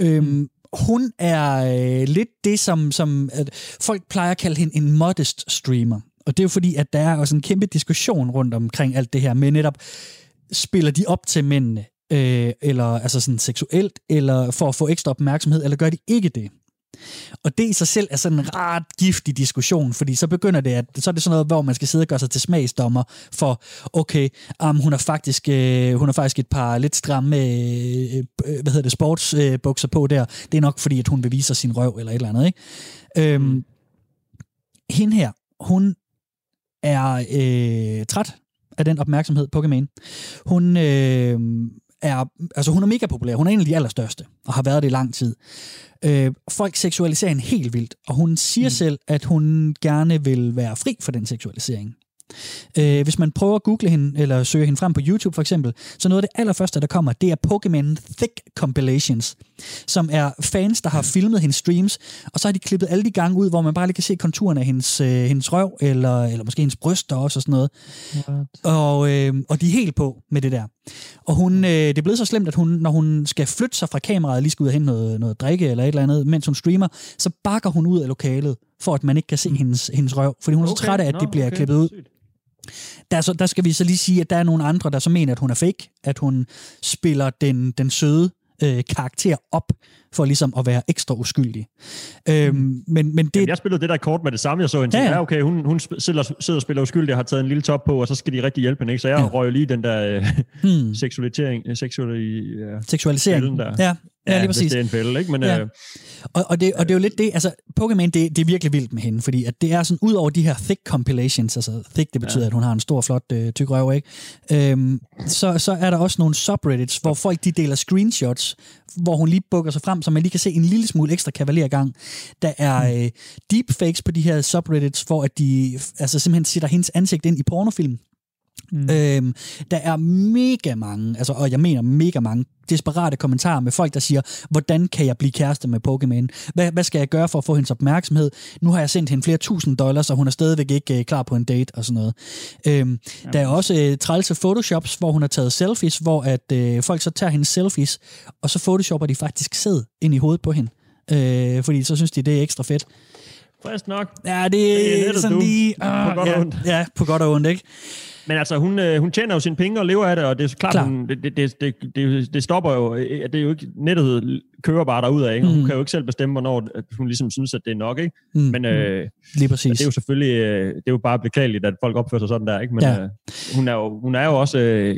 Øhm, hun er øh, lidt det, som, som at folk plejer at kalde hende en modest streamer. Og det er jo fordi, at der er også en kæmpe diskussion rundt omkring alt det her med netop, spiller de op til mændene, øh, eller altså sådan seksuelt, eller for at få ekstra opmærksomhed, eller gør de ikke det? Og det i sig selv er sådan en ret giftig diskussion, fordi så begynder det, at så er det sådan noget, hvor man skal sidde og gøre sig til smagsdommer for, okay, um, hun har faktisk øh, hun har faktisk et par lidt stramme øh, øh, hvad hedder det, sportsbukser øh, på der. Det er nok fordi, at hun vil vise sig sin røv eller et eller andet, ikke? Øhm, hende her, hun er øh, træt af den opmærksomhed, Pokémon. Hun øh, er, altså hun er mega populær. Hun er en af de allerstørste, og har været det i lang tid. Øh, folk seksualiserer hende helt vildt, og hun siger mm. selv, at hun gerne vil være fri for den seksualisering. Øh, hvis man prøver at google hende, eller søge hende frem på YouTube for eksempel, så noget af det allerførste, der kommer, det er Pokémon Thick Compilations, som er fans, der har filmet hendes streams, og så har de klippet alle de gange ud, hvor man bare lige kan se konturen af hendes, øh, hendes røv, eller, eller måske hendes bryster også, og sådan noget. Og, øh, og de er helt på med det der. Og hun, øh, det er blevet så slemt, at hun, når hun skal flytte sig fra kameraet, lige skal ud og hente noget, noget drikke eller et eller andet, mens hun streamer, så bakker hun ud af lokalet, for at man ikke kan se hendes, hendes røv. Fordi hun er så træt af, at det bliver klippet ud. Der, er så, der skal vi så lige sige, at der er nogle andre, der så mener, at hun er fake, at hun spiller den, den søde øh, karakter op, for ligesom at være ekstra uskyldig. Øhm, men, men det, Jamen, jeg spillede det der kort med det samme, jeg så hende. Ja, Ja, okay, hun, hun sidder, sidder og spiller uskyldig og har taget en lille top på, og så skal de rigtig hjælpe hende, ikke? Så jeg Ja. røg lige den der øh, *laughs* hmm, seksualisering, øh, seksuali, ja, seksualisering. der. Ja, ja, lige præcis. det er en fælde, ikke? Men ja. øh, Og, og, det, og det er jo lidt det, altså Pokémon, det, det er virkelig vildt med hende, fordi at det er sådan, ud over de her thick compilations, altså thick, det betyder, ja. at hun har en stor, flot, øh, tyk røv, ikke? Øhm, så, så er der også nogle subreddits, hvor folk de deler screenshots, hvor hun lige bukker sig frem, så man lige kan se en lille smule ekstra kavalergang. Der er øh, deepfakes på de her subreddits, hvor at de altså simpelthen sætter hendes ansigt ind i pornofilm. Mm. Øhm, der er mega mange, altså, og jeg mener mega mange, desperate kommentarer med folk, der siger, hvordan kan jeg blive kæreste med Pokémon? Hvad, hvad skal jeg gøre for at få hendes opmærksomhed? Nu har jeg sendt hende flere tusind dollars, og hun er stadigvæk ikke øh, klar på en date og sådan noget. Øhm, der er også øh, trælse photoshops, hvor hun har taget selfies, hvor at øh, folk så tager hendes selfies, og så photoshopper de faktisk sæd ind i hovedet på hende. Øh, fordi så synes de, det er ekstra fedt. Frisk nok. Ja, det Det er sådan du. lige... På Uh, godt og ja, ondt. ja, på godt og ondt, ikke? Men altså, hun, øh, hun tjener jo sine penge og lever af det, og det er klart, Klar. hun, det, det, det, det, det, stopper jo, øh, det er jo ikke, nettet kører bare derudad, ikke? Og Hun Mm. kan jo ikke selv bestemme, hvornår hun ligesom synes, at det er nok, ikke? Mm. Men øh, Lige præcis. det er jo selvfølgelig, øh, det er jo bare beklageligt, at folk opfører sig sådan der, ikke? Men Ja. øh, hun, er jo, hun er jo også øh,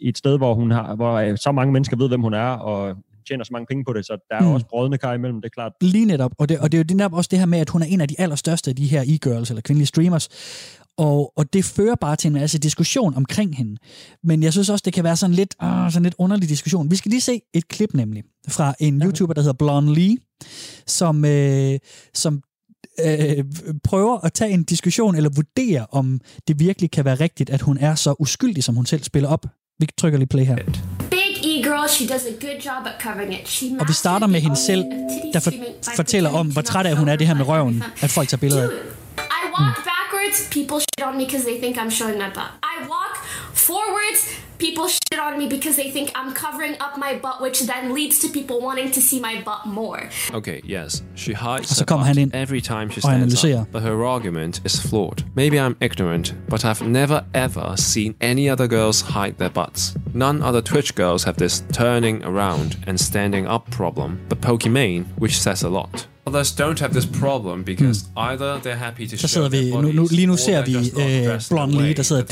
i et sted, hvor, hun har, hvor øh, så mange mennesker ved, hvem hun er, og tjener så mange penge på det, så der er Mm. også brødende kar imellem, det er klart. Lige netop. Og det, og det er jo det netop også det her med, at hun er en af de allerstørste af de her e-girls, eller kvindelige streamers. Og, og det fører bare til en masse diskussion omkring hende. Men jeg synes også, det kan være sådan lidt, ah, sådan lidt underlig diskussion. Vi skal lige se et klip nemlig fra en YouTuber, der hedder Blonde Lee, som, øh, som øh, prøver at tage en diskussion eller vurdere, om det virkelig kan være rigtigt, at hun er så uskyldig, som hun selv spiller op. Vi trykker lige play her. Big e-girl, she does a good job at covering it. She Og vi starter med hende selv, der for, fortæller om, hvor træt af hun er det her med røven, at folk tager billeder af. I walk backwards, people shit on me because they think I'm showing my butt. I walk forwards, people shit on me because they think I'm covering up my butt, which then leads to people wanting to see my butt more. Okay, yes, she hides så her kommer han butt ind every time she og stands analyserer. up, but her argument is flawed. Maybe I'm ignorant, but I've never ever seen any other girls hide their butts. None other Twitch girls have this turning around and standing up problem, but Pokimane, which says a lot. Others don't have this problem because either they're happy to. Så show sidder vi, their nu, nu, lige nu ser vi øh, Blonde Lee, der sidder og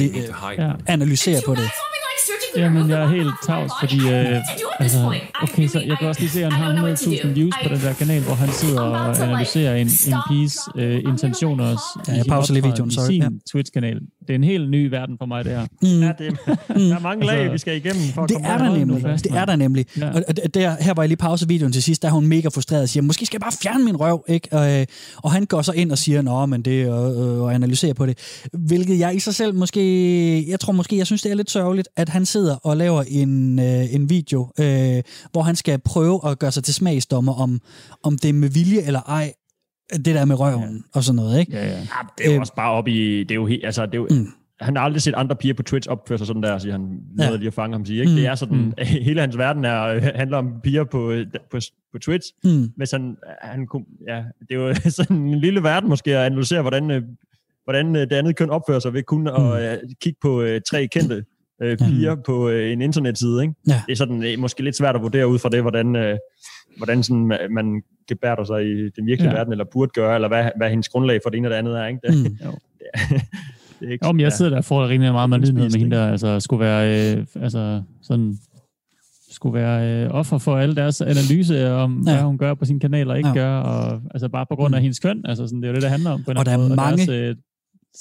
Ja. them. analyserer på you det. Jamen, jeg er helt tavs, fordi... Øh, altså, okay, så jeg kan også lige se, at han har don't know what to 100.000 do. views på den der kanal, hvor han sidder og analyserer en, en piges øh, intentioner Ja, jeg pauser lige videoen, sorry. sin Ja. Twitch-kanal. Det er en helt ny verden for mig, det her. Mm. Ja, det, *laughs* der er mange lag, Altså, vi skal igennem for at Det komme er der nemlig. fast, Det er der nemlig. Ja. Og der, her var jeg lige pause videoen til sidst, der er hun mega frustreret og siger, måske skal jeg bare fjerne min røv, ikke? Og, øh, og han går så ind og siger, nå, men det og, og analyserer på det. Hvilket jeg i sig selv måske, jeg tror måske, jeg synes, det er lidt sørgeligt, at han sidder og laver en, øh, en video, øh, hvor han skal prøve at gøre sig til smagsdommer om, om det er med vilje eller ej, det der med røven ja. og sådan noget, ikke? Ja, ja. Ja, det er jo Øh, også bare op i... Det er jo helt, altså, det er jo, Mm. mm. Han har aldrig set andre piger på Twitch opføre sig sådan der, siger han. Noget Ja. lige at fange ham sige. Ikke? Mm. Det er sådan, mm. *laughs* hele hans verden er, øh, handler om piger på, øh, på, på Twitch. Mm. Hvis han, han kunne, ja, det er jo *laughs* sådan en lille verden måske at analysere, hvordan, øh, hvordan øh, det andet køn opfører sig ved kun at Mm. øh, kigge på øh, tre kendte øh, piger på øh, en internetside. Ikke? Ja. Det er sådan øh, måske lidt svært at vurdere ud fra det, hvordan, øh, hvordan sådan, ma- man gebærder sig i den virkelige Ja. verden, eller burde gøre, eller hvad, hvad hendes grundlag for det ene og det andet er. Ikke? Det, Mm. *laughs* Jo. *laughs* det er ikke, Jo, men jeg sidder der og får rimelig meget med med hende der. Altså, skulle være, øh, altså, sådan, skulle være øh, offer for alle deres analyse om, Ja. hvad hun gør på sin kanal og ikke Ja. gør, og altså bare på grund af Mm. hendes køn. Altså, sådan, det er jo det, det handler om. På en Og eller der er anden måde, mange- deres, øh,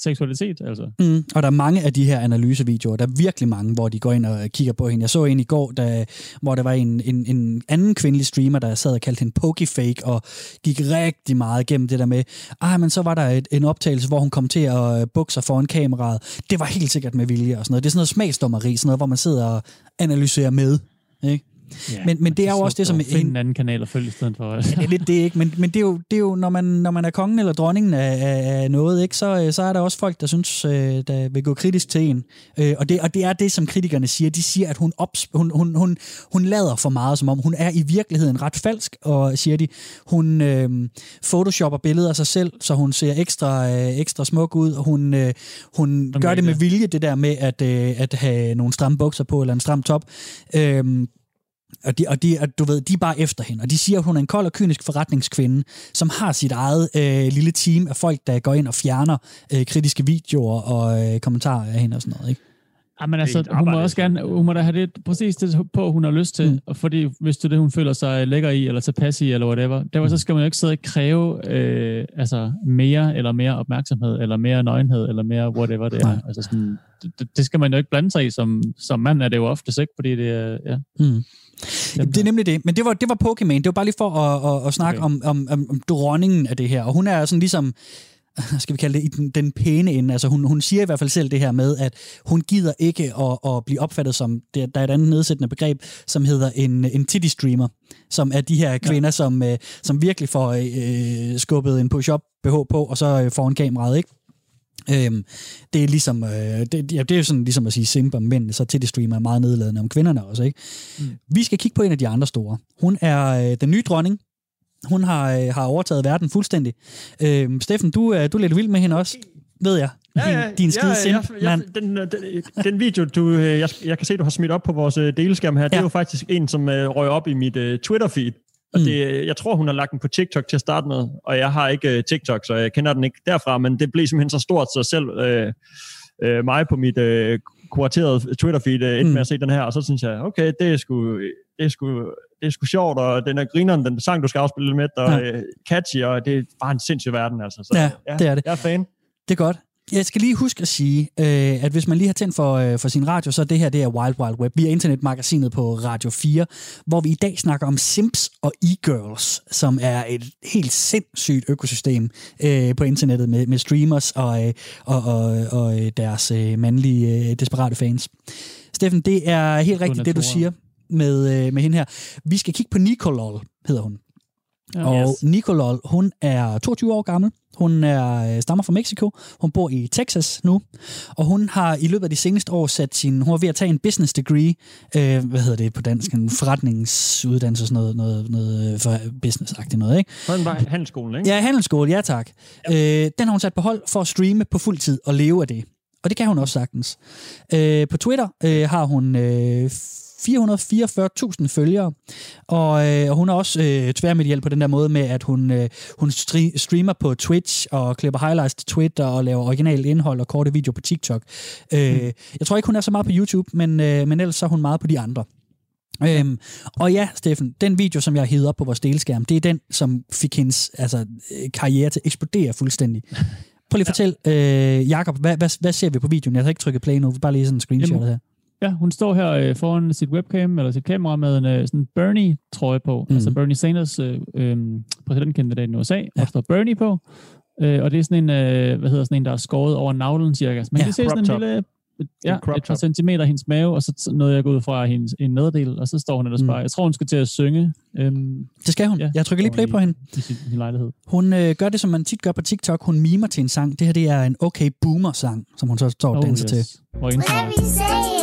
seksualitet, altså. Mm, og der er mange af de her analysevideoer, der er virkelig mange, hvor de går ind og kigger på hende. Jeg så en i går, der, hvor der var en, en, en anden kvindelig streamer, der sad og kaldte hende pokefake, og gik rigtig meget igennem det der med, ah, men så var der et, en optagelse, hvor hun kom til at øh, bukke sig foran kameraet. Det var helt sikkert med vilje og sådan noget. Det er sådan noget smagsdommeri, sådan noget, hvor man sidder og analyserer med. Ikke? Ja, Men- men det er jo så også det, som Find en anden kanal at følge i stedet for. Altså. Ja, det er lidt det, ikke? Men, men det er jo, det er jo når, man, når man er kongen eller dronningen af, af, noget, ikke? Så, øh, så er der også folk, der synes, øh, der vil gå kritisk til en. Øh, og, det, og det er det, som kritikerne siger. De siger, at hun, ops, hun, hun, hun, hun lader for meget, som om hun er i virkeligheden ret falsk, og siger de, hun øh, photoshopper billeder af sig selv, så hun ser ekstra, øh, ekstra smuk ud, og hun, øh, hun gør det med vilje, det der med at, øh, at have nogle stramme bukser på, eller en stram top. Øh, og, de, og, de, og du ved, de er bare efter hende. Og de siger, at hun er en kold og kynisk forretningskvinde, som har sit eget øh, lille team af folk, der går ind og fjerner øh, kritiske videoer og øh, kommentarer af hende og sådan noget. Ikke? Ja, men altså, hun må også gerne, hun må da have det præcis det på, hun har lyst til, Mm. mm. fordi hvis det er det, hun føler sig lækker i, eller tilpas i, eller whatever, derfor så skal man jo ikke sidde og kræve øh, altså, mere, eller mere opmærksomhed, eller mere nøgenhed, eller mere whatever det er. Nej. Altså sådan, det, det skal man jo ikke blande sig i, som, som mand er det jo oftest ikke, fordi det er, ja. Mm. Jamen, det er nemlig det. Men det var, det var Pokémon. Det var bare lige for at, at, at snakke okay. Om, om, om, om dronningen af det her. Og hun er sådan ligesom *laughs* skal vi kalde det, i den, den pæne ende. Altså hun, hun siger i hvert fald selv det her med, at hun gider ikke at, at blive opfattet som, det, der er et andet nedsættende begreb, som hedder en, en titty streamer, som er de her kvinder, ja. som, øh, som virkelig får øh, skubbet en push-up BH på, og så øh, foran kameraet, ikke? Øhm, det er ligesom, øh, det, ja, det er jo sådan ligesom at sige simp om mænd, så til det streamer er meget nedladende om kvinderne også, ikke? Mm. Vi skal kigge på en af de andre store. Hun er øh, den nye dronning, Hun har, øh, har overtaget verden fuldstændig. Øh, Steffen, du, er- du er lidt vild med hende også, ved jeg. Din, din skide ja, simp, ja, mand. den, øh, den, den video, du, øh, jeg, jeg kan se, du har smidt op på vores øh, deleskærm her, ja. det Ja. er jo faktisk en, som øh, røg op i mit øh, Twitter-feed. Og Mm. det, øh, jeg tror, hun har lagt den på TikTok til at starte med, og jeg har ikke øh, TikTok, så jeg kender den ikke derfra, men det blev simpelthen så stort, så selv øh, øh, mig på mit øh, kuraterede Twitter-feed øh, endte Mm. med at se den her, og så synes jeg, okay, det er sgu, det er sgu, det er sgu sjovt, og den er grineren, den sang, du skal afspille med, og Ja. øh, catchy, og det er bare en sindssyg verden, altså. Så, Ja, det er det. Jeg er fan. Det er godt. Jeg skal lige huske at sige, øh, at hvis man lige har tændt for, øh, for sin radio, så det her det er Wild Wild Web. Vi er internetmagasinet på Radio 4, hvor vi i dag snakker om Simps og e-girls, som er et helt sindssygt økosystem øh, på internettet med, med streamers og, øh, og, og, og øh, deres øh, mandlige øh, desperate fans. Steffen, det er helt rigtigt, det du siger med, øh, med hende her. Vi skal kigge på Nicolol, hedder hun. Ja. Og Yes. Nicolol, hun er 22 år gammel. Hun er, øh, stammer fra Mexico. Hun bor i Texas nu. Og hun har i løbet af de seneste år sat sin... Hun er ved at tage en business degree. Øh, hvad hedder det på dansk? En forretningsuddannelse, sådan noget, noget, noget øh, for business-agtigt noget, ikke? Sådan var handelsskolen, ikke? Ja, handelsskole, ja tak. Ja. Øh, den har hun sat på hold for at streame på fuld tid og leve af det. Og det kan hun også sagtens. Øh, på Twitter øh, har hun øh, 444.000 følgere, og, øh, og hun er også øh, tværmediel på den der måde med, at hun, øh, hun stri- streamer på Twitch og klipper highlights til Twitter og laver originalt indhold og korte videoer på TikTok. Øh, Jeg tror ikke, hun er så meget på YouTube, men, øh, men ellers så er hun meget på de andre. Øhm, og ja, Steffen, den video, som jeg har hævet op på vores delskærm, det er den, som fik hendes altså, øh, karriere til at eksplodere fuldstændig. Prøv lige at fortæl, øh, Jacob, hvad, hvad, hvad ser vi på videoen? Jeg har ikke trykket play nu, bare lige sådan en screenshot her. Ja, hun står her øh, foran sit webcam, eller sit kamera, med en øh, sådan Bernie-trøje på. Mm. Altså Bernie Sanders, øh, øh, præsidentkandidat i USA, ja. Ja. der står Bernie på. Øh, og det er sådan en, øh, hvad hedder sådan en, der er skåret over navlen cirka. Så man Ja, kan se sådan en lille, ja, crop et par centimeter af hendes mave, og så noget, jeg går ud fra hendes, en nederdel, og så står hun ellers Mm. bare. Jeg tror, hun skal til at synge øhm, Det skal hun. Ja, Jeg trykker lige play og i- på hende. i sin, sin lejlighed. Hun øh, gør det, som man tit gør på TikTok. Hun mimer til en sang. Det her det er en Okay Boomer-sang, som hun så står og danser til. Hvor. Whatever you say,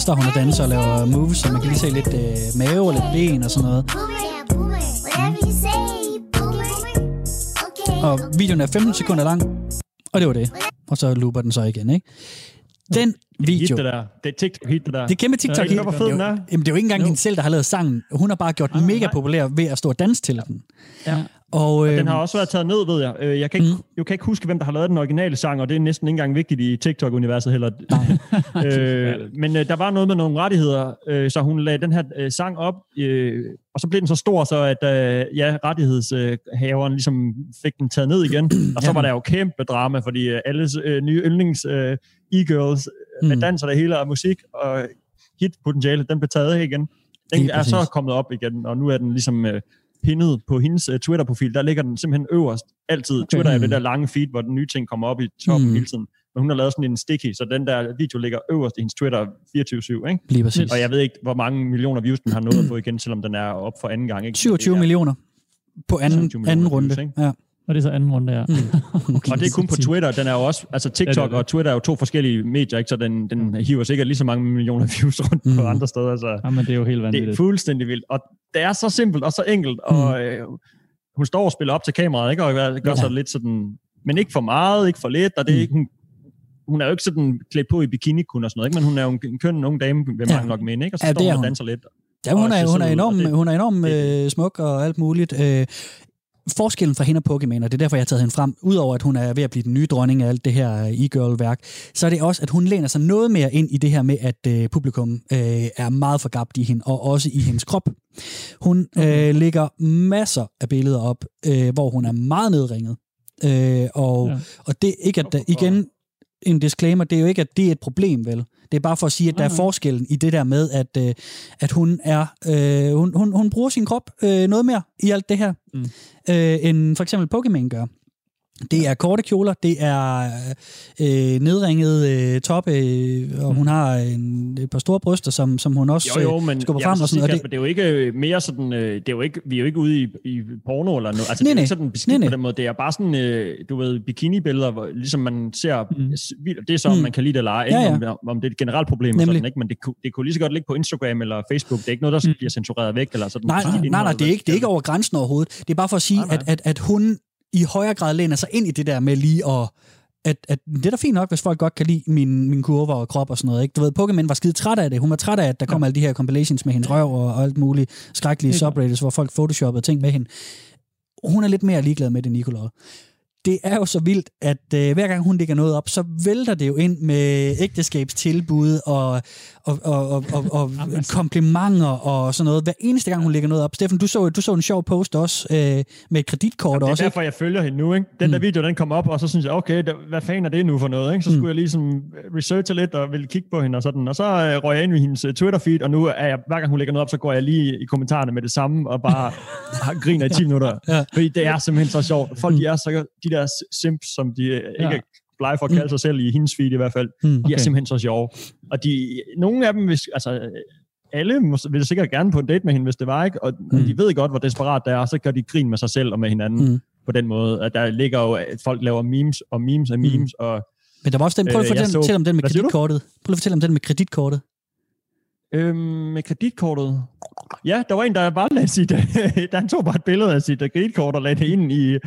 Så står hun og danser og laver moves, så man kan lige se lidt øh, mave og lidt ben og sådan noget. Okay. Og videoen er 15 sekunder lang, og det var det. Og så looper den så igen, ikke? Den Hit video, det der. Det er TikTok-hit, det der. det er kæmpe TikTok. Ja, hvor fed den er. Jamen, det er jo ikke engang hende selv, der har lavet sangen. Hun har bare gjort den Nej, mega nej. populær ved at stå og danse til den. Ja. Og, øh, Den har også været taget ned, ved jeg. Øh, Jeg kan, ikke, Mm. jeg kan ikke huske, hvem der har lavet den originale sang, og det er næsten ikke engang vigtigt i TikTok-universet heller. *laughs* øh, men øh, der var noget med nogle rettigheder, øh, så hun lagde den her øh, sang op, øh, og så blev den så stor, så at øh, ja, rettighedshaveren ligesom fik den taget ned igen. *clears throat* Og så var der jo kæmpe drama, fordi øh, alles øh, nye yndlings øh, e-girls øh, med Mm. dans og det hele og musik og hitpotentiale, den blev taget af igen. Den Lige er så kommet op igen, og nu er den ligesom øh, pindet på hendes uh, Twitter-profil. Der ligger den simpelthen øverst altid. Okay. Twitter er det der lange feed, hvor den nye ting kommer op i toppen Mm. hele tiden. Men hun har lavet sådan en sticky, så den der video ligger øverst i hendes Twitter 24-7, ikke? lige præcis. Og jeg ved ikke, hvor mange millioner views den har nået at få igen, selvom den er op for anden gang. Ikke? 27 Det er- millioner på anden, 27 millioner anden views, runde. ikke? Ja. Og det er så anden runde, ja. Mm. *laughs* Og det er kun på Twitter. Den er jo også, altså TikTok Ja, det det. og Twitter er jo to forskellige medier, ikke? så den, den hiver sikkert lige så mange millioner views *laughs* rundt mm. på Mm. andre steder. Så Jamen, det er jo helt det er vanvittigt. fuldstændig vildt. Og det er så simpelt og så enkelt, og øh, hun står og spiller op til kameraet, ikke? og gør, Ja. sig lidt sådan, men ikke for meget, ikke for lidt, og det er Mm. ikke, hun, hun er jo ikke sådan klædt på i bikini kun og sådan noget, ikke? men hun er jo en køn ung dame, vil Ja. mange nok mene, ikke? og så Ja, står hun og danser lidt. Ja, hun er, hun er enorm, hun er enorm øh, smuk og alt muligt. Øh, forskellen fra hende og Pokémon, og det er derfor, jeg har taget hende frem, udover at hun er ved at blive den nye dronning af alt det her øh, e-girl-værk, så er det også, at hun læner sig noget mere ind i det her med, at øh, publikum øh, er meget forgabt i hende, og også i hendes krop. Hun øh, lægger masser af billeder op, øh, hvor hun er meget nedringet. Øh, og, ja. Og det er ikke, at der, igen, en disclaimer, det er jo ikke, at det er et problem, vel? Det er bare for at sige, at der er Nej. forskellen i det der med, at, øh, at hun er øh, hun, hun, hun bruger sin krop øh, noget mere i alt det her. Mm. øh, end for eksempel Pokémon gør. Det er korte kjoler, det er øh, nedringet øh, top, øh, og hun har en, et par store bryster, som, som hun også Jo, jo, men øh, skubber jeg vil frem. så Og sådan, sige, og Kasper, det, er jo ikke øh, mere sådan, øh, det er jo ikke, vi er jo ikke ude i, i porno eller noget. Altså, Nej, det er nej. ikke sådan beskidt Nej, nej. på den måde. Det er bare sådan, øh, du ved, bikini-billeder, hvor, ligesom man ser, Mm. det er så, om Mm. man kan lide det eller ej, Ja, ja. om, om det er et generelt problem, Nemlig. sådan, ikke? men det, det kunne lige så godt ligge på Instagram eller Facebook. Det er ikke noget, der Mm. bliver censureret væk. Eller sådan, Nej, nej, nej, nej, det er ikke, det er ikke over grænsen overhovedet. Det er bare for at sige, Nej, nej. At, at, at hun i højere grad læner sig ind i det der med lige at at, at det er da fint nok, hvis folk godt kan lide min, min kurver og krop og sådan noget. Ikke? Du ved, Pokémon var skide træt af det. Hun var træt af, at der kom alle de her compilations med hendes røv og, og alt muligt skrækkelige subreddits, hvor folk photoshoppede ting med hende. Hun er lidt mere ligeglad med det, Nicolai. Det er jo så vildt, at øh, hver gang hun lægger noget op, så vælter det jo ind med ægteskabstilbud og, og, og, og, og, og *laughs* komplimenter og sådan noget. Hver eneste gang, hun lægger noget op. Steffen, du så, du så en sjov post også øh, med et kreditkort Det er også. ikke? derfor, jeg følger hende nu. Ikke? Den der Mm. video, den kom op, og så synes jeg, okay, der, hvad fanden er det nu for noget? Ikke? Så Mm. skulle jeg ligesom researche lidt og ville kigge på hende og sådan. Og så øh, røg jeg ind i hendes øh, Twitter-feed, og nu er jeg, hver gang hun lægger noget op, så går jeg lige i kommentarerne med det samme og bare *laughs* griner i 10 minutter. Ja. Fordi det er simpelthen så sjovt. Folk, de er så, de der simps, som de øh, ikke Ja. er blege for at kalde sig selv i hendes feed i hvert fald, Mm. de er Okay. simpelthen så sjove. Og de, nogle af dem, hvis, altså alle må, vil sikkert gerne på en date med hende, hvis det var, ikke? Og, mm. Mm. og de ved godt, hvor desperat det er, og så gør de grin med sig selv og med hinanden Mm. mm. på den måde. At der ligger jo, at folk laver memes og memes af Mm. memes, mm. og Men der var også den, prøv at Øh, fortælle, så- fortælle om den med kreditkortet. Prøv at fortælle om den med kreditkortet. Øhm, med kreditkortet. Ja, der var en, der bare lagde sit, der han tog bare et billede af sit kreditkort og lagde det ind i,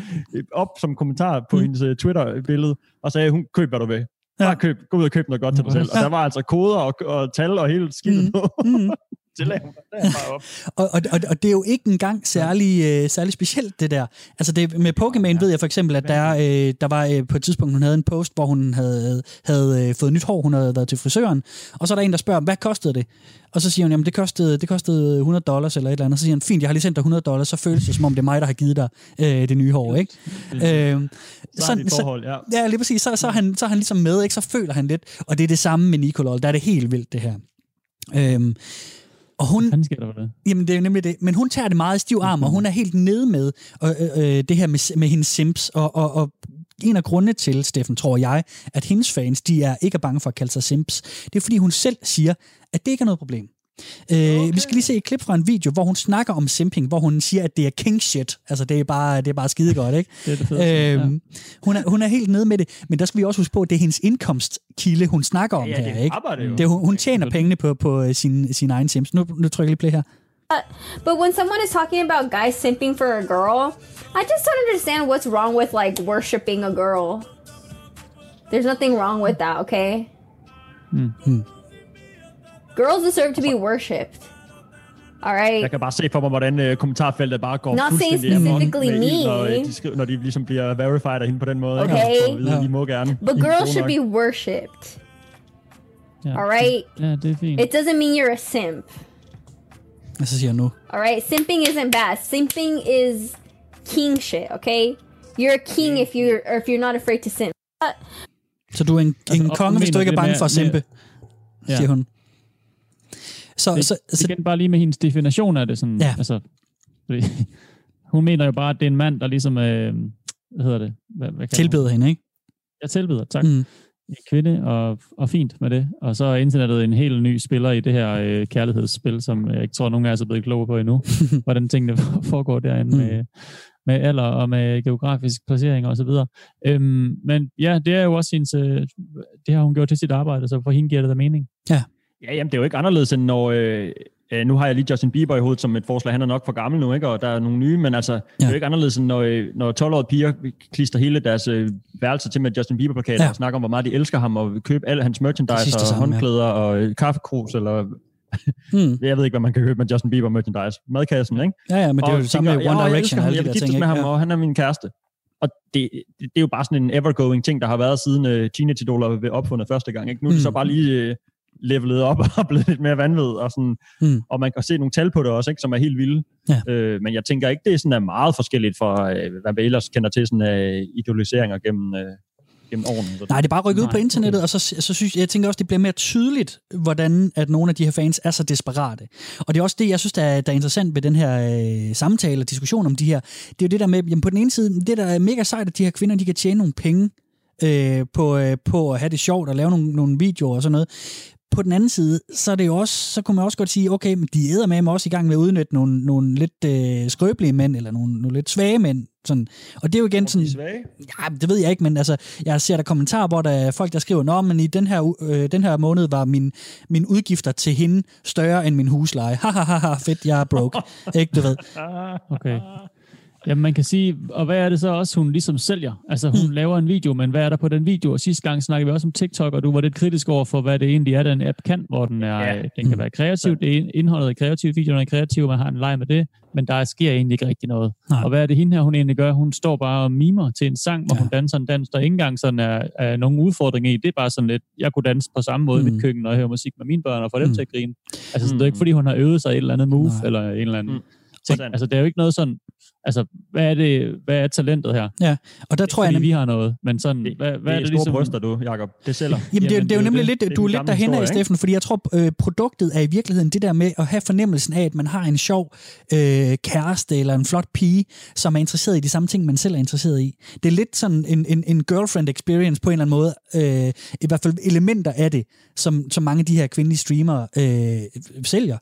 op som kommentar på Mm. mm. hendes øh, Twitter-billede, og sagde, hun køb, hvad du vil. Bare køb, gå ud og køb noget godt til dig selv. Og der var altså koder og, og tal og hele skidtet Mm. på. Mm. *laughs* Det der bare op. *laughs* Og, og, og, og det er jo ikke engang særlig, øh, særlig specielt, det der. Altså det, med Pokémon ved jeg for eksempel, at der, øh, der var øh, på et tidspunkt, hun havde en post, hvor hun havde, havde øh, fået nyt hår, hun havde været til frisøren, og så er der en, der spørger, hvad kostede det? Og så siger hun, jamen det kostede, det kostede 100 dollars eller et eller andet. Så siger han, fint, jeg har lige sendt dig 100 dollars, så føles det som om, det er mig, der har givet dig øh, det nye hår, ikke? Øh, Så er et forhold, ja. Ja, lige præcis. Så, så, er han, så er han ligesom med, ikke? så føler han lidt. Og det er det samme med Nicolol. Der er det helt vildt, det her. Øhm, og hun, Hvad sker der for det? Jamen, det er jo nemlig det. Men hun tager det meget i stiv arm, og hun er helt nede med øh, øh, det her med, med hendes sims. Og, og, og en af grundene til, Steffen, tror jeg, at hendes fans, de er ikke er bange for at kalde sig simps, det er, fordi hun selv siger, at det ikke er noget problem. Øh, Vi skal lige se et klip fra en video, hvor hun snakker om simping, hvor hun siger, at det er king shit. Altså, det er bare, det er bare skide godt, ikke? Det er det fedeste. Øhm, hun, er, hun er helt nede med det, men der skal vi også huske på, at det er hendes indkomstkilde, hun snakker om Ja, her, det ikke? arbejde jo. Det hun, hun tjener pengene på, på øh, sin, sin egen sims. Nu, nu trykker jeg lige play her. But when someone is talking about guys simping for a girl, I just don't understand what's wrong with like worshiping a girl. There's nothing wrong with that, okay? Girls deserve to be worshipped. All right. Jeg kan bare se for mig, hvordan øh, kommentarfeltet bare går Not fuldstændig amok specifically me. når, øh, de skriver, når de ligesom bliver verified af hende på den måde. Okay. Ikke? Vide, Ja. I må gerne. But girls should nok. be worshipped. Ja. All right. Ja, det er fint. It doesn't mean you're a simp. Og så siger jeg nu. All right. Simping isn't bad. Simping is king shit. Okay. You're a king if you're or if you're not afraid to simp. Så du er en, Altså, en og konge, hvis du ikke er bange for at simpe, Ja. siger hun. Så, Det, så, så, igen bare lige med hendes definition af det. Sådan, Ja. altså, fordi, *laughs* hun mener jo bare, at det er en mand, der ligesom, øh, hvad hedder det? Hvad, hvad kalder tilbeder hende, ikke? Jeg tilbeder, tak. Mm. En kvinde, og, og fint med det. Og så er internettet en helt ny spiller i det her øh, kærlighedsspil, som jeg ikke tror, nogen af os er blevet kloge på endnu. *laughs* hvordan tingene *laughs* foregår derinde Mm. med, med alder og med geografisk placering og så videre. Øhm, men ja, det er jo også hendes, øh, det har hun gjort til sit arbejde, så for hende giver det da mening. Ja, jamen, det er jo ikke anderledes end når... Øh, øh, nu har jeg lige Justin Bieber i hovedet som et forslag. Han er nok for gammel nu, ikke? og der er nogle nye, men altså, ja. det er Ja. jo ikke anderledes end når, øh, når 12-årige piger klister hele deres øh, værelse til med Justin Bieber-plakater Ja. ja. og snakker om, hvor meget de elsker ham, og købe alle hans merchandise det og samme, ja. håndklæder og øh, kaffekrus, eller Mm. *laughs* jeg ved ikke, hvad man kan købe med Justin Bieber merchandise. Madkassen, ikke? Ja, ja, men det er jo det samme med One "Ja, jeg Direction og ham, jeg vil giftes ikke? med ham, Ja. og han er min kæreste. Og det, det, det er jo bare sådan en ever-going ting, der har været siden uh, teenage-idoler blev opfundet første gang. Ikke? Nu er de Mm. så bare lige uh, levelet op *laughs* og blevet lidt mere vanvid, og, sådan, Mm. og man kan se nogle tal på det også, ikke, som er helt vilde. Ja. Øh, men jeg tænker ikke, det er sådan er meget forskelligt fra, uh, hvad vi ellers kender til sådan uh, idoliseringer gennem, uh, gennem årene. Så Nej, det er bare rykket ud på internettet, okay. og så, så synes jeg, jeg tænker også, det bliver mere tydeligt, hvordan at nogle af de her fans er så desperate. Og det er også det, jeg synes, der er, der er interessant ved den her øh, samtale og diskussion om de her. Det er jo det der med, jamen på den ene side, det der er mega sejt, at de her kvinder, de kan tjene nogle penge øh, på, øh, på at have det sjovt og lave nogle, nogle videoer og sådan noget. På den anden side, så, er det jo også, så kunne man også godt sige, okay, men de æder med mig også i gang med at udnytte nogle, nogle lidt øh, skrøbelige mænd, eller nogle, nogle lidt svage mænd. Sådan. Og det er jo igen sådan... svage. Ja, det ved jeg ikke, men altså, jeg ser der kommentarer, hvor der er folk, der skriver, Nå, men i den her, øh, den her måned var min, min udgifter til hende større end min husleje. *laughs* Ha, ha, ha, ha, fedt, jeg er broke. *laughs* ikke, du ved. Okay. Jamen, man kan sige, og hvad er det så også, hun ligesom sælger? Altså, hun mm. laver en video, men hvad er der på den video? Og sidste gang snakkede vi også om TikTok, og du var lidt kritisk over for, hvad det egentlig er, den app kan, hvor den, er, Ja. ja. den kan være kreativ, det indholdet er kreativt, videoen er kreativ, man har en leg med det, men der sker egentlig ikke rigtig noget. Nej. Og hvad er det hende her, hun egentlig gør? Hun står bare og mimer til en sang, hvor Ja. hun danser en dans, der ikke engang sådan er, er nogen udfordring i. Det er bare sådan lidt, jeg kunne danse på samme måde mm. i Mm. mit køkken, når jeg hører musik med mine børn, og få dem Mm. til at grine. Altså, sådan, det er ikke, fordi hun har øvet sig et eller andet move, Nej. eller en eller anden Mm. ting. Altså, det er jo ikke noget sådan, altså, hvad er det, hvad er talentet her? Ja, og der tror jeg, Fordi nemlig, vi har noget, men sådan, Det, hvad, det hvad er er det ligesom... bryster, du, Jacob. Det sælger. Jamen, det, er- Jamen, det er jo det er jo nemlig det. lidt, Det du er lidt derhen af, historie, ikke? Steffen, fordi jeg tror, øh, produktet er i virkeligheden det der med at have fornemmelsen af, at man har en sjov øh, kæreste eller en flot pige, som er interesseret i de samme ting, man selv er interesseret i. Det er lidt sådan en, en, en girlfriend experience på en eller anden måde. Øh, I hvert fald elementer af det, som, som mange af de her kvindelige streamere øh, sælger.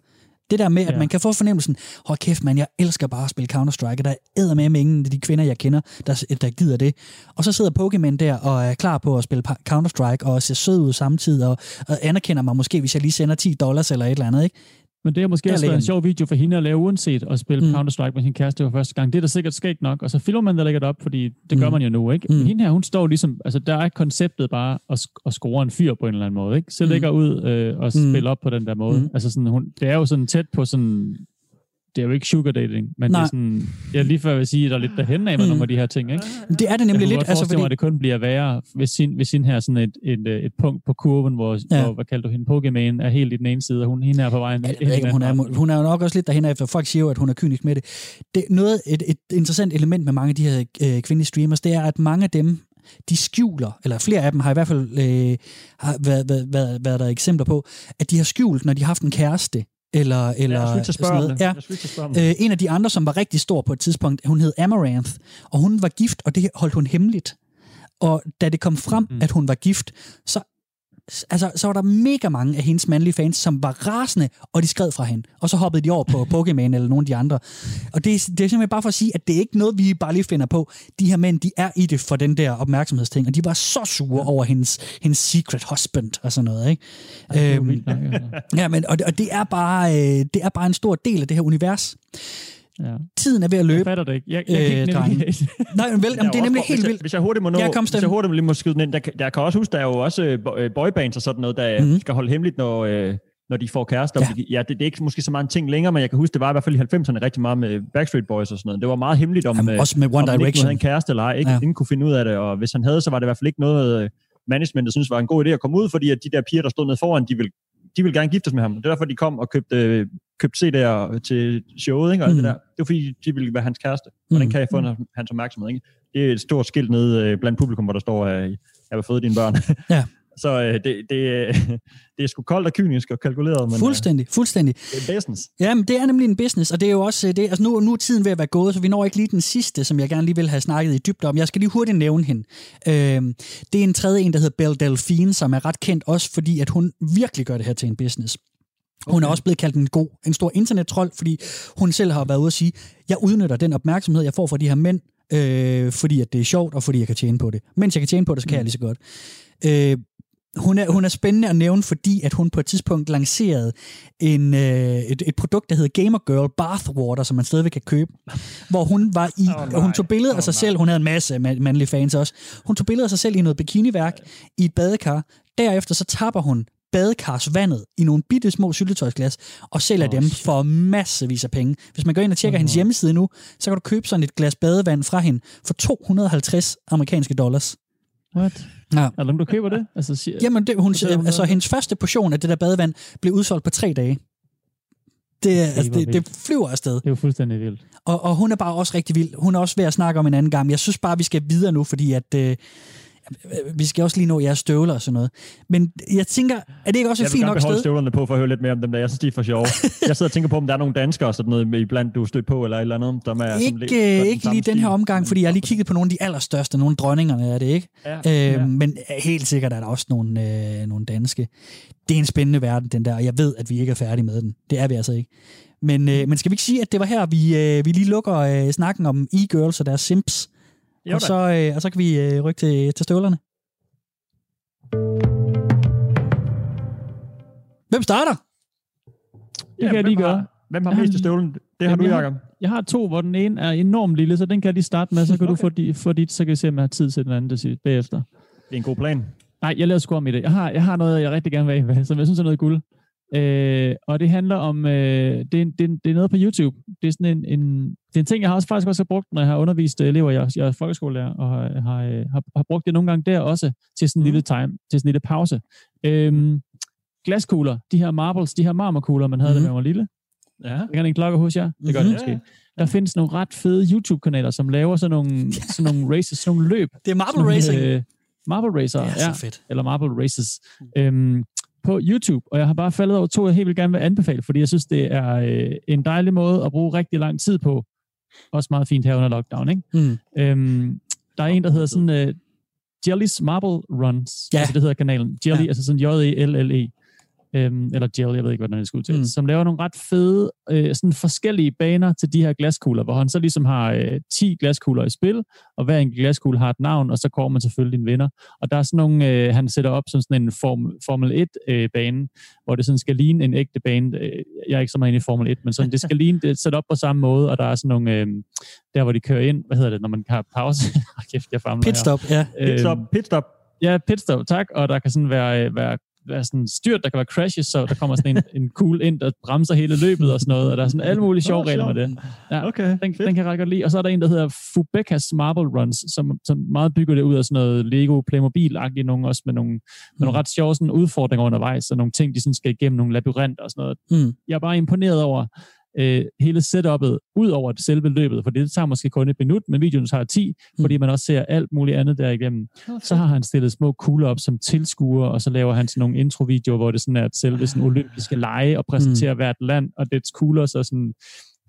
Det der med, at Ja. man kan få fornemmelsen, hold kæft man, jeg elsker bare at spille Counter-Strike, der er med med ingen af de kvinder, jeg kender, der, der gider det. Og så sidder Pokémon der og er klar på at spille Counter-Strike, og ser sød ud samtidig, og, og anerkender mig måske, hvis jeg lige sender 10 dollars eller et eller andet, ikke? Men det har måske også været en sjov video for hende at lave, uanset at spille Mm. mm. Counter-Strike med sin kæreste for første gang. Det er da sikkert skægt nok, og så filmer man der lægger det op, fordi det gør Mm. man jo nu, ikke? Mm. Men hende her, hun står ligesom, altså der er konceptet bare at, sk- at score en fyr på en eller anden måde, ikke? Så Mm. lægger ud øh, og Mm. spille op på den der måde. Mm. Altså sådan, hun, det er jo sådan tæt på sådan, det er jo ikke sugar dating, men Nej. det er sådan, jeg lige før vil sige, at der er lidt derhen af med Mm. nogle af de her ting, ikke? Det er det Jeg nemlig kunne lidt, altså forestille mig, fordi... at det kun bliver værre, hvis sin, hvis sin her sådan et, et, øh, et punkt på kurven, hvor, Ja. hvor hvad kalder du hende, Pokémon er helt i den ene side, og hun hende er på vejen. Ja, ved jeg ikke, hun, er, hun er jo nok også lidt derhen efter. Folk siger jo, at hun er kynisk med det. det noget, et, et interessant element med mange af de her øh, kvindelige streamers, det er, at mange af dem, de skjuler, eller flere af dem har i hvert fald øh, har været, været, været, været der eksempler på, at de har skjult, når de har haft en kæreste, eller, eller Ja, jeg sådan noget. Ja. Jeg. Øh, en af de andre, som var rigtig stor på et tidspunkt, hun hed Amaranth, og hun var gift, og det holdt hun hemmeligt. Og da det kom frem, mm. at hun var gift, så, altså, så var der mega mange af hendes mandlige fans, som var rasende, og de skred fra hende. Og så hoppede de over på *laughs* Pokémon eller nogle af de andre. Og det, er- det er simpelthen bare for at sige, at det er ikke noget, vi bare lige finder på. De her mænd, de er i det for den der opmærksomhedsting, og de var så sure over hendes, hendes secret husband og sådan noget. Ikke? Jo Øhm, vildt altså. *laughs* ja, men, og, det, og det, er bare, øh, det er bare en stor del af det her univers. Ja. Tiden er ved at Jeg løbe. fatter det ikke. Jeg, jeg kan Øh, ikke drenge. navigere. *laughs* Nej, men vel, jamen, det er nemlig helt jeg, vildt. Hvis jeg hurtigt må nå, Ja, kom, hvis jeg hurtigt lige må skyde den ind, der, kan- der kan også huske, der er jo også øh, øh, boybands og sådan noget, der mm. skal holde hemmeligt, når, øh, når de får kærester. Ja. Ja, det, det, er ikke måske så meget en ting længere, men jeg kan huske, det var i hvert fald i 90'erne rigtig meget med Backstreet Boys og sådan noget. Det var meget hemmeligt, om, Jamen, øh, også med One om han ikke Direction. havde en kæreste eller ej. Ikke? Ja. Ingen kunne finde ud af det, og hvis han havde, så var det i hvert fald ikke noget, øh, managementet synes var en god idé at komme ud, fordi at de der piger, der stod nede foran, de ville, de ville gerne giftes med ham. Det er derfor, de kom og købte, øh, købte CD'er til showet, ikke? Og Mm. det der. Det var fordi, de ville være hans kæreste. Hvordan Mm. kan jeg få mm. hans opmærksomhed? Ikke? Det er et stort skilt nede øh, blandt publikum, hvor der står, at jeg vil føde dine børn. Ja. *laughs* Så øh, det, det, øh, *laughs* det er sgu koldt og kynisk og kalkuleret, men Fuldstændig, fuldstændig. øh, det er business. Jamen, det er nemlig en business, og det er jo også øh, det. Altså, nu, nu er tiden ved at være gået, så vi når ikke lige den sidste, som jeg gerne lige vil have snakket i dybde om. Jeg skal lige hurtigt nævne hende. Øhm, det er en tredje en, der hedder Belle Delphine, som er ret kendt også, fordi at hun virkelig gør det her til en business. Hun er også blevet kaldt en god, en stor internettrold, fordi hun selv har været ude at sige, jeg udnytter den opmærksomhed, jeg får fra de her mænd, øh, fordi at det er sjovt, og fordi jeg kan tjene på det. Mens jeg kan tjene på det, så kan jeg lige så godt. Øh, hun er, hun er spændende at nævne, fordi at hun på et tidspunkt lancerede en, øh, et, et produkt, der hedder Gamer Girl Bathwater, som man stadigvæk kan købe, hvor hun var i, oh, nej. hun tog billeder af sig nej. selv, hun havde en masse ma- mandlige fans også, hun tog billeder af sig selv i noget bikiniværk i et badekar, derefter så tapper hun badekarsvandet i nogle bitte små syltetøjsglas og sælger Åh, dem shit. for massevis af penge. Hvis man går ind og tjekker Åh, hendes hjemmeside nu, så kan du købe sådan et glas badevand fra hende for 250 amerikanske dollars. What? Ja. Er der du køber det? Altså, siger, Jamen, det, hun, Så der er hun altså, hendes første portion af det der badevand blev udsolgt på tre dage. Det, altså, det, det flyver afsted. Det er jo fuldstændig vildt. Og, og hun er bare også rigtig vild. Hun er også ved at snakke om en anden gang. Jeg synes bare, vi skal videre nu, fordi at, øh, vi skal også lige nå jeres støvler og sådan noget. Men jeg tænker, er det ikke også Jeg et vil fint nok sted? støvlerne på for at høre lidt mere om dem der. Jeg synes, de er for sjove. *laughs* jeg sidder og tænker på, om der er nogle danskere sådan noget med iblandt, du stødt på, eller et eller andet, som er... Ikke, le- øh, ikke lige den her omgang, fordi jeg har lige kigget på nogle af de allerstørste, nogle dronningerne er det ikke. Ja, Øh, ja. Men helt sikkert er der også nogle, øh, nogle danske. Det er en spændende verden, den der, og jeg ved, at vi ikke er færdige med den. Det er vi altså ikke. Men, øh, men skal vi ikke sige, at det var her, vi, øh, vi lige lukker øh, snakken om e-girls og deres simps? Jo og, så, øh, og så kan vi øh, rykke til, til støvlerne. Hvem starter? Det kan jeg lige hvem gøre. Har, hvem har mest i støvlen? Det har Jamen, du, jeg Jacob. Jeg har to, hvor den ene er enormt lille, så den kan jeg lige starte med, så kan okay. du få, di, få dit, så kan vi se, om jeg har tid til den anden til bagefter. Det er en god plan. Nej, jeg laver sgu om i det. Jeg har, jeg har noget, jeg rigtig gerne vil med, som jeg synes er noget guld. Øh, og det handler om, øh, det, er, det, er, det er noget på YouTube. Det er sådan en, en, det er en ting, jeg har også faktisk også brugt, når jeg har undervist øh, elever. Jeg, jeg er folkeskolelærer, og har, har, øh, har, har brugt det nogle gange der også, til sådan en lille time, til sådan en lille pause. Øhm, glaskugler, de her marbles, de her marmorkugler, man havde, mm. da man var lille. Ja. Det kan en klokke hos jer. Det gør Mhm. det måske. Der findes nogle ret fede YouTube-kanaler, som laver sådan nogle, *laughs* sådan nogle races, sådan nogle løb. Det er marble Sådan nogle, racing. Øh, marble racer, Det er så ja. fedt. Eller marble races. Øhm, på YouTube, og jeg har bare faldet over to, jeg helt vil gerne vil anbefale, fordi jeg synes, det er øh, en dejlig måde at bruge rigtig lang tid på. Også meget fint her under lockdown, ikke? Mm. Øhm, der er en, der hedder sådan uh, Jelly's Marble Runs. Ja. Altså, det hedder kanalen. Jelly, ja. altså sådan J-E-L-L-E. Øhm, eller Jelly, jeg ved ikke, hvordan det skal udtales. Mm. Mm. Som laver nogle ret fede, øh, sådan forskellige baner til de her glaskugler, hvor han så ligesom har øh, 10 glaskugler i spil, og hver enkelt glaskugle har et navn, og så kommer man selvfølgelig din vinder. Og der er sådan nogle, øh, han sætter op som sådan en form, Formel 1-bane, øh, bane, hvor det sådan skal ligne en ægte bane. Øh, Jeg er ikke så meget inde i Formel 1, men sådan, det skal ligne det er sat op på samme måde, og der er sådan nogle, øh, der hvor de kører ind, hvad hedder det, når man har pause? *laughs* Kæft, jeg famler her. Pitstop, ja. Pitstop, Øhm, pitstop. Ja, pitstop, tak. Og der kan sådan være, øh, være, være sådan styrt, der kan være crashes, så der kommer sådan en, en kugle ind, der bremser hele løbet og sådan noget, og der er sådan alle mulige sjove regler med det. Ja, Okay, den, den kan jeg ret godt lide. Og så er der en, der hedder Fubekas Marble Runs, som, som meget bygger det ud af sådan noget Lego Playmobil-agtigt, nogle også med nogle, med nogle ret sjove sådan udfordringer undervejs, og nogle ting, de sådan skal igennem, nogle labyrinter og sådan noget. Mm. Jeg er bare imponeret over øh, hele setupet, ud over det selve løbet, for det tager måske kun et minut, men videoen tager 10, fordi man også ser alt muligt andet derigennem. Så har han stillet små kugler op som tilskuer, og så laver han sådan nogle introvideoer, hvor det sådan er at selve sådan olympiske lege og præsenterer mm. hvert land, og dets kugler så sådan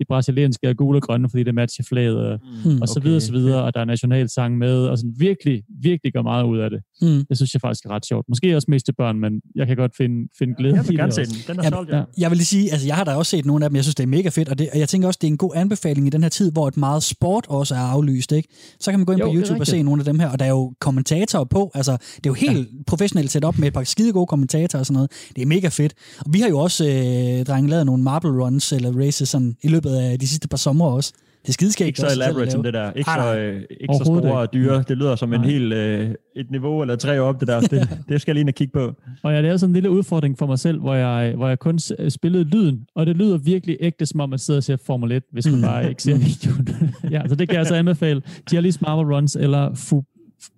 de brasilianske er gule og grønne, fordi det matcher flaget, og, Mm. og så videre, og så videre, og der er nationalsang med, og sådan virkelig, virkelig gør meget ud af det. Mm. Det synes jeg faktisk er ret sjovt. Måske også mest til børn, men jeg kan godt finde, finde glæde Jeg i vil det gerne se også. den. Den er Ja, solgt, ja. Jeg vil lige sige, altså jeg har da også set nogle af dem, jeg synes, det er mega fedt, og, det, og jeg tænker også, det er en god anbefaling i den her tid, hvor et meget sport også er aflyst, ikke? Så kan man gå ind Jo, på YouTube og se nogle af dem her, og der er jo kommentatorer på, altså det er jo helt ja. professionelt set op med et par skide gode kommentatorer og sådan noget. Det er mega fedt. Og vi har jo også, øh, drenge, lavet nogle marble runs eller races sådan, i løbet af de sidste par somre også. Det er skideskægt. Ikke så elaborate som det der. Ikke Nej, så, øh, ikke så store og dyre. Det lyder som en helt øh, et niveau eller tre op, det der. Det, *laughs* det skal jeg lige ind og kigge på. Og jeg lavede sådan en lille udfordring for mig selv, hvor jeg, hvor jeg kun s- spillede lyden, og det lyder virkelig ægte, som om man sidder og ser Formel 1, hvis man Mm. bare ikke ser videoen. *laughs* ja, så det kan jeg altså anbefale. Jelly's Marble Runs, eller Fu,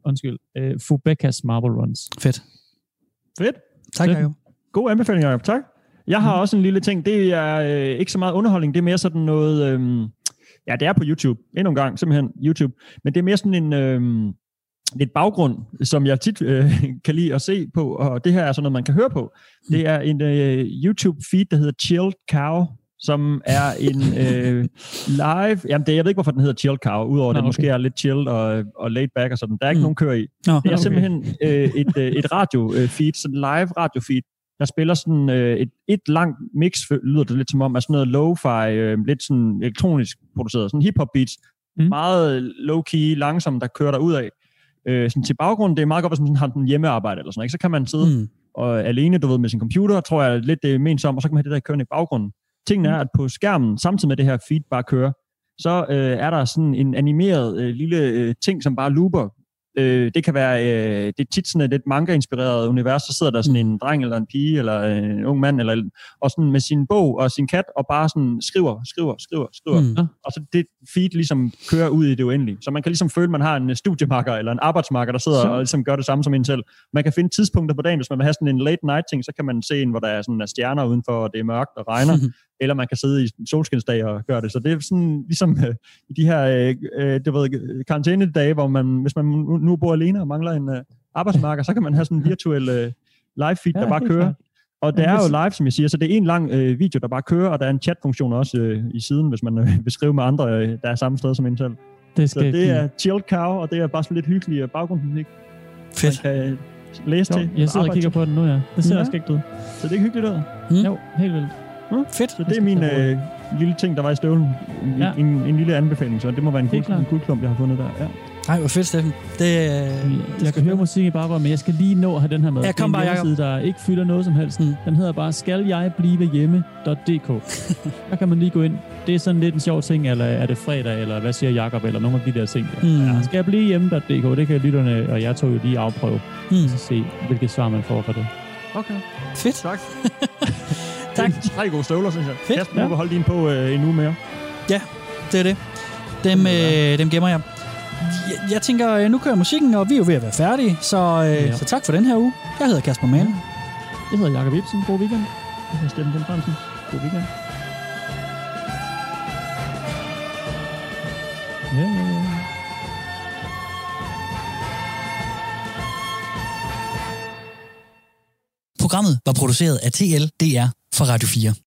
undskyld, uh, Fubekas Marble Runs. Fedt. Fedt. Tak. Jacob. God anbefaling, Jacob. Tak. Jeg har også en lille ting. Det er øh, ikke så meget underholdning. Det er mere sådan noget... Øh, ja, det er på YouTube. Endnu en gang, simpelthen YouTube. Men det er mere sådan en... Øh, lidt baggrund, som jeg tit øh, *laughs* kan lide at se på, og det her er sådan noget, man kan høre på. Det er en øh, YouTube-feed, der hedder Chilled Cow, som er en *laughs* øh, live... Jamen, det, jeg ved ikke, hvorfor den hedder Chilled Cow, udover at okay. måske er lidt chilled og, og laid back og sådan. Der er ikke Mm. mm. nogen kører i. Nå, Det er Okay. simpelthen øh, et, øh, et radio-feed, sådan live radio-feed, der spiller sådan øh, et, et langt mix, lyder det lidt som om, af sådan noget lo-fi, øh, lidt sådan elektronisk produceret, sådan hip-hop beats, Mm. mm. meget low-key, langsomt, der kører der ud af. Øh, sådan til baggrund, det er meget godt, hvis man sådan har den hjemmearbejde eller sådan ikke? så kan man sidde Mm. og alene, du ved, med sin computer, tror jeg lidt det er ment som, og så kan man have det der kørende i baggrunden. Tingen er, at på skærmen, samtidig med det her feed bare kører, så øh, er der sådan en animeret øh, lille øh, ting, som bare looper. Øh, det kan være, øh, det er tit sådan et lidt manga-inspireret univers, så sidder der sådan en dreng eller en pige, eller en ung mand, eller, og sådan med sin bog og sin kat, og bare sådan skriver, skriver, skriver, skriver. Mm. Og så det feed ligesom kører ud i det uendelige. Så man kan ligesom føle, at man har en studiemarker eller en arbejdsmarker, der sidder Så. og ligesom gør det samme som en selv. Man kan finde tidspunkter på dagen, hvis man vil have sådan en late night ting, så kan man se en, hvor der er, sådan, er stjerner udenfor, og det er mørkt og regner. *laughs* eller man kan sidde i solskinsdag og gøre det. Så det er sådan, ligesom øh, i de her øh, øh, det ved, karantænedage, hvor man, hvis man nu bor alene og mangler en øh, arbejdsmarker, så kan man have sådan en virtuel øh, live feed, Ja, der bare kører. klart. Og det er jo live, som jeg siger, så det er en lang øh, video, der bare kører, og der er en chatfunktion også øh, i siden, hvis man øh, vil skrive med andre, øh, der er samme sted som en selv. Det Så skal det er chill cow, og det er bare sådan lidt hyggelig øh, baggrundsmusik, Fedt. man kan øh, læse Jo, til. jeg sidder og kigger til. på den nu, ja. Det ser Ja. også skægt ud. Så det er ikke hyggeligt ud. Mm. Jo, helt vildt. Fedt. Så det er min øh, lille ting, der var i støvlen. En, Ja. en, en lille anbefaling, så det må være en, guld, en guldklump, jeg har fundet der. Ja. Nej, hvor fedt, Steffen. Det, øh, Jeg kan høre musik i baggrunden, men jeg skal lige nå at have den her med. Ja, kom det bare, Jacob. der ikke fylder noget som helst. Mm. Den hedder bare skaljegblivehjemme.dk. *laughs* der kan man lige gå ind. Det er sådan lidt en sjov ting, eller er det fredag, eller hvad siger Jakob, eller nogle af de der ting. Der. Mm. Ja, skal jeg blive hjemme.dk, det kan lytterne og jeg tog jo lige afprøve, Mm. så se, hvilket svar man får for det. Okay. Fedt. Tak. *laughs* Tak. Det er Tre gode støvler, synes jeg. Fedt. Kasper, du Ja. kan holde din på øh, en uge mere. Ja, det er det. Dem, øh, dem gemmer jeg. Jeg, jeg tænker, øh, nu kører musikken, og vi er jo ved at være færdige, så, øh, Ja. så tak for den her uge. Jeg hedder Kasper Mann. Jeg hedder Jakob Ibsen. God weekend. Jeg hedder Steffen Den. God weekend. Ja, ja, ja. Programmet var produceret af TLDR for Radio 4.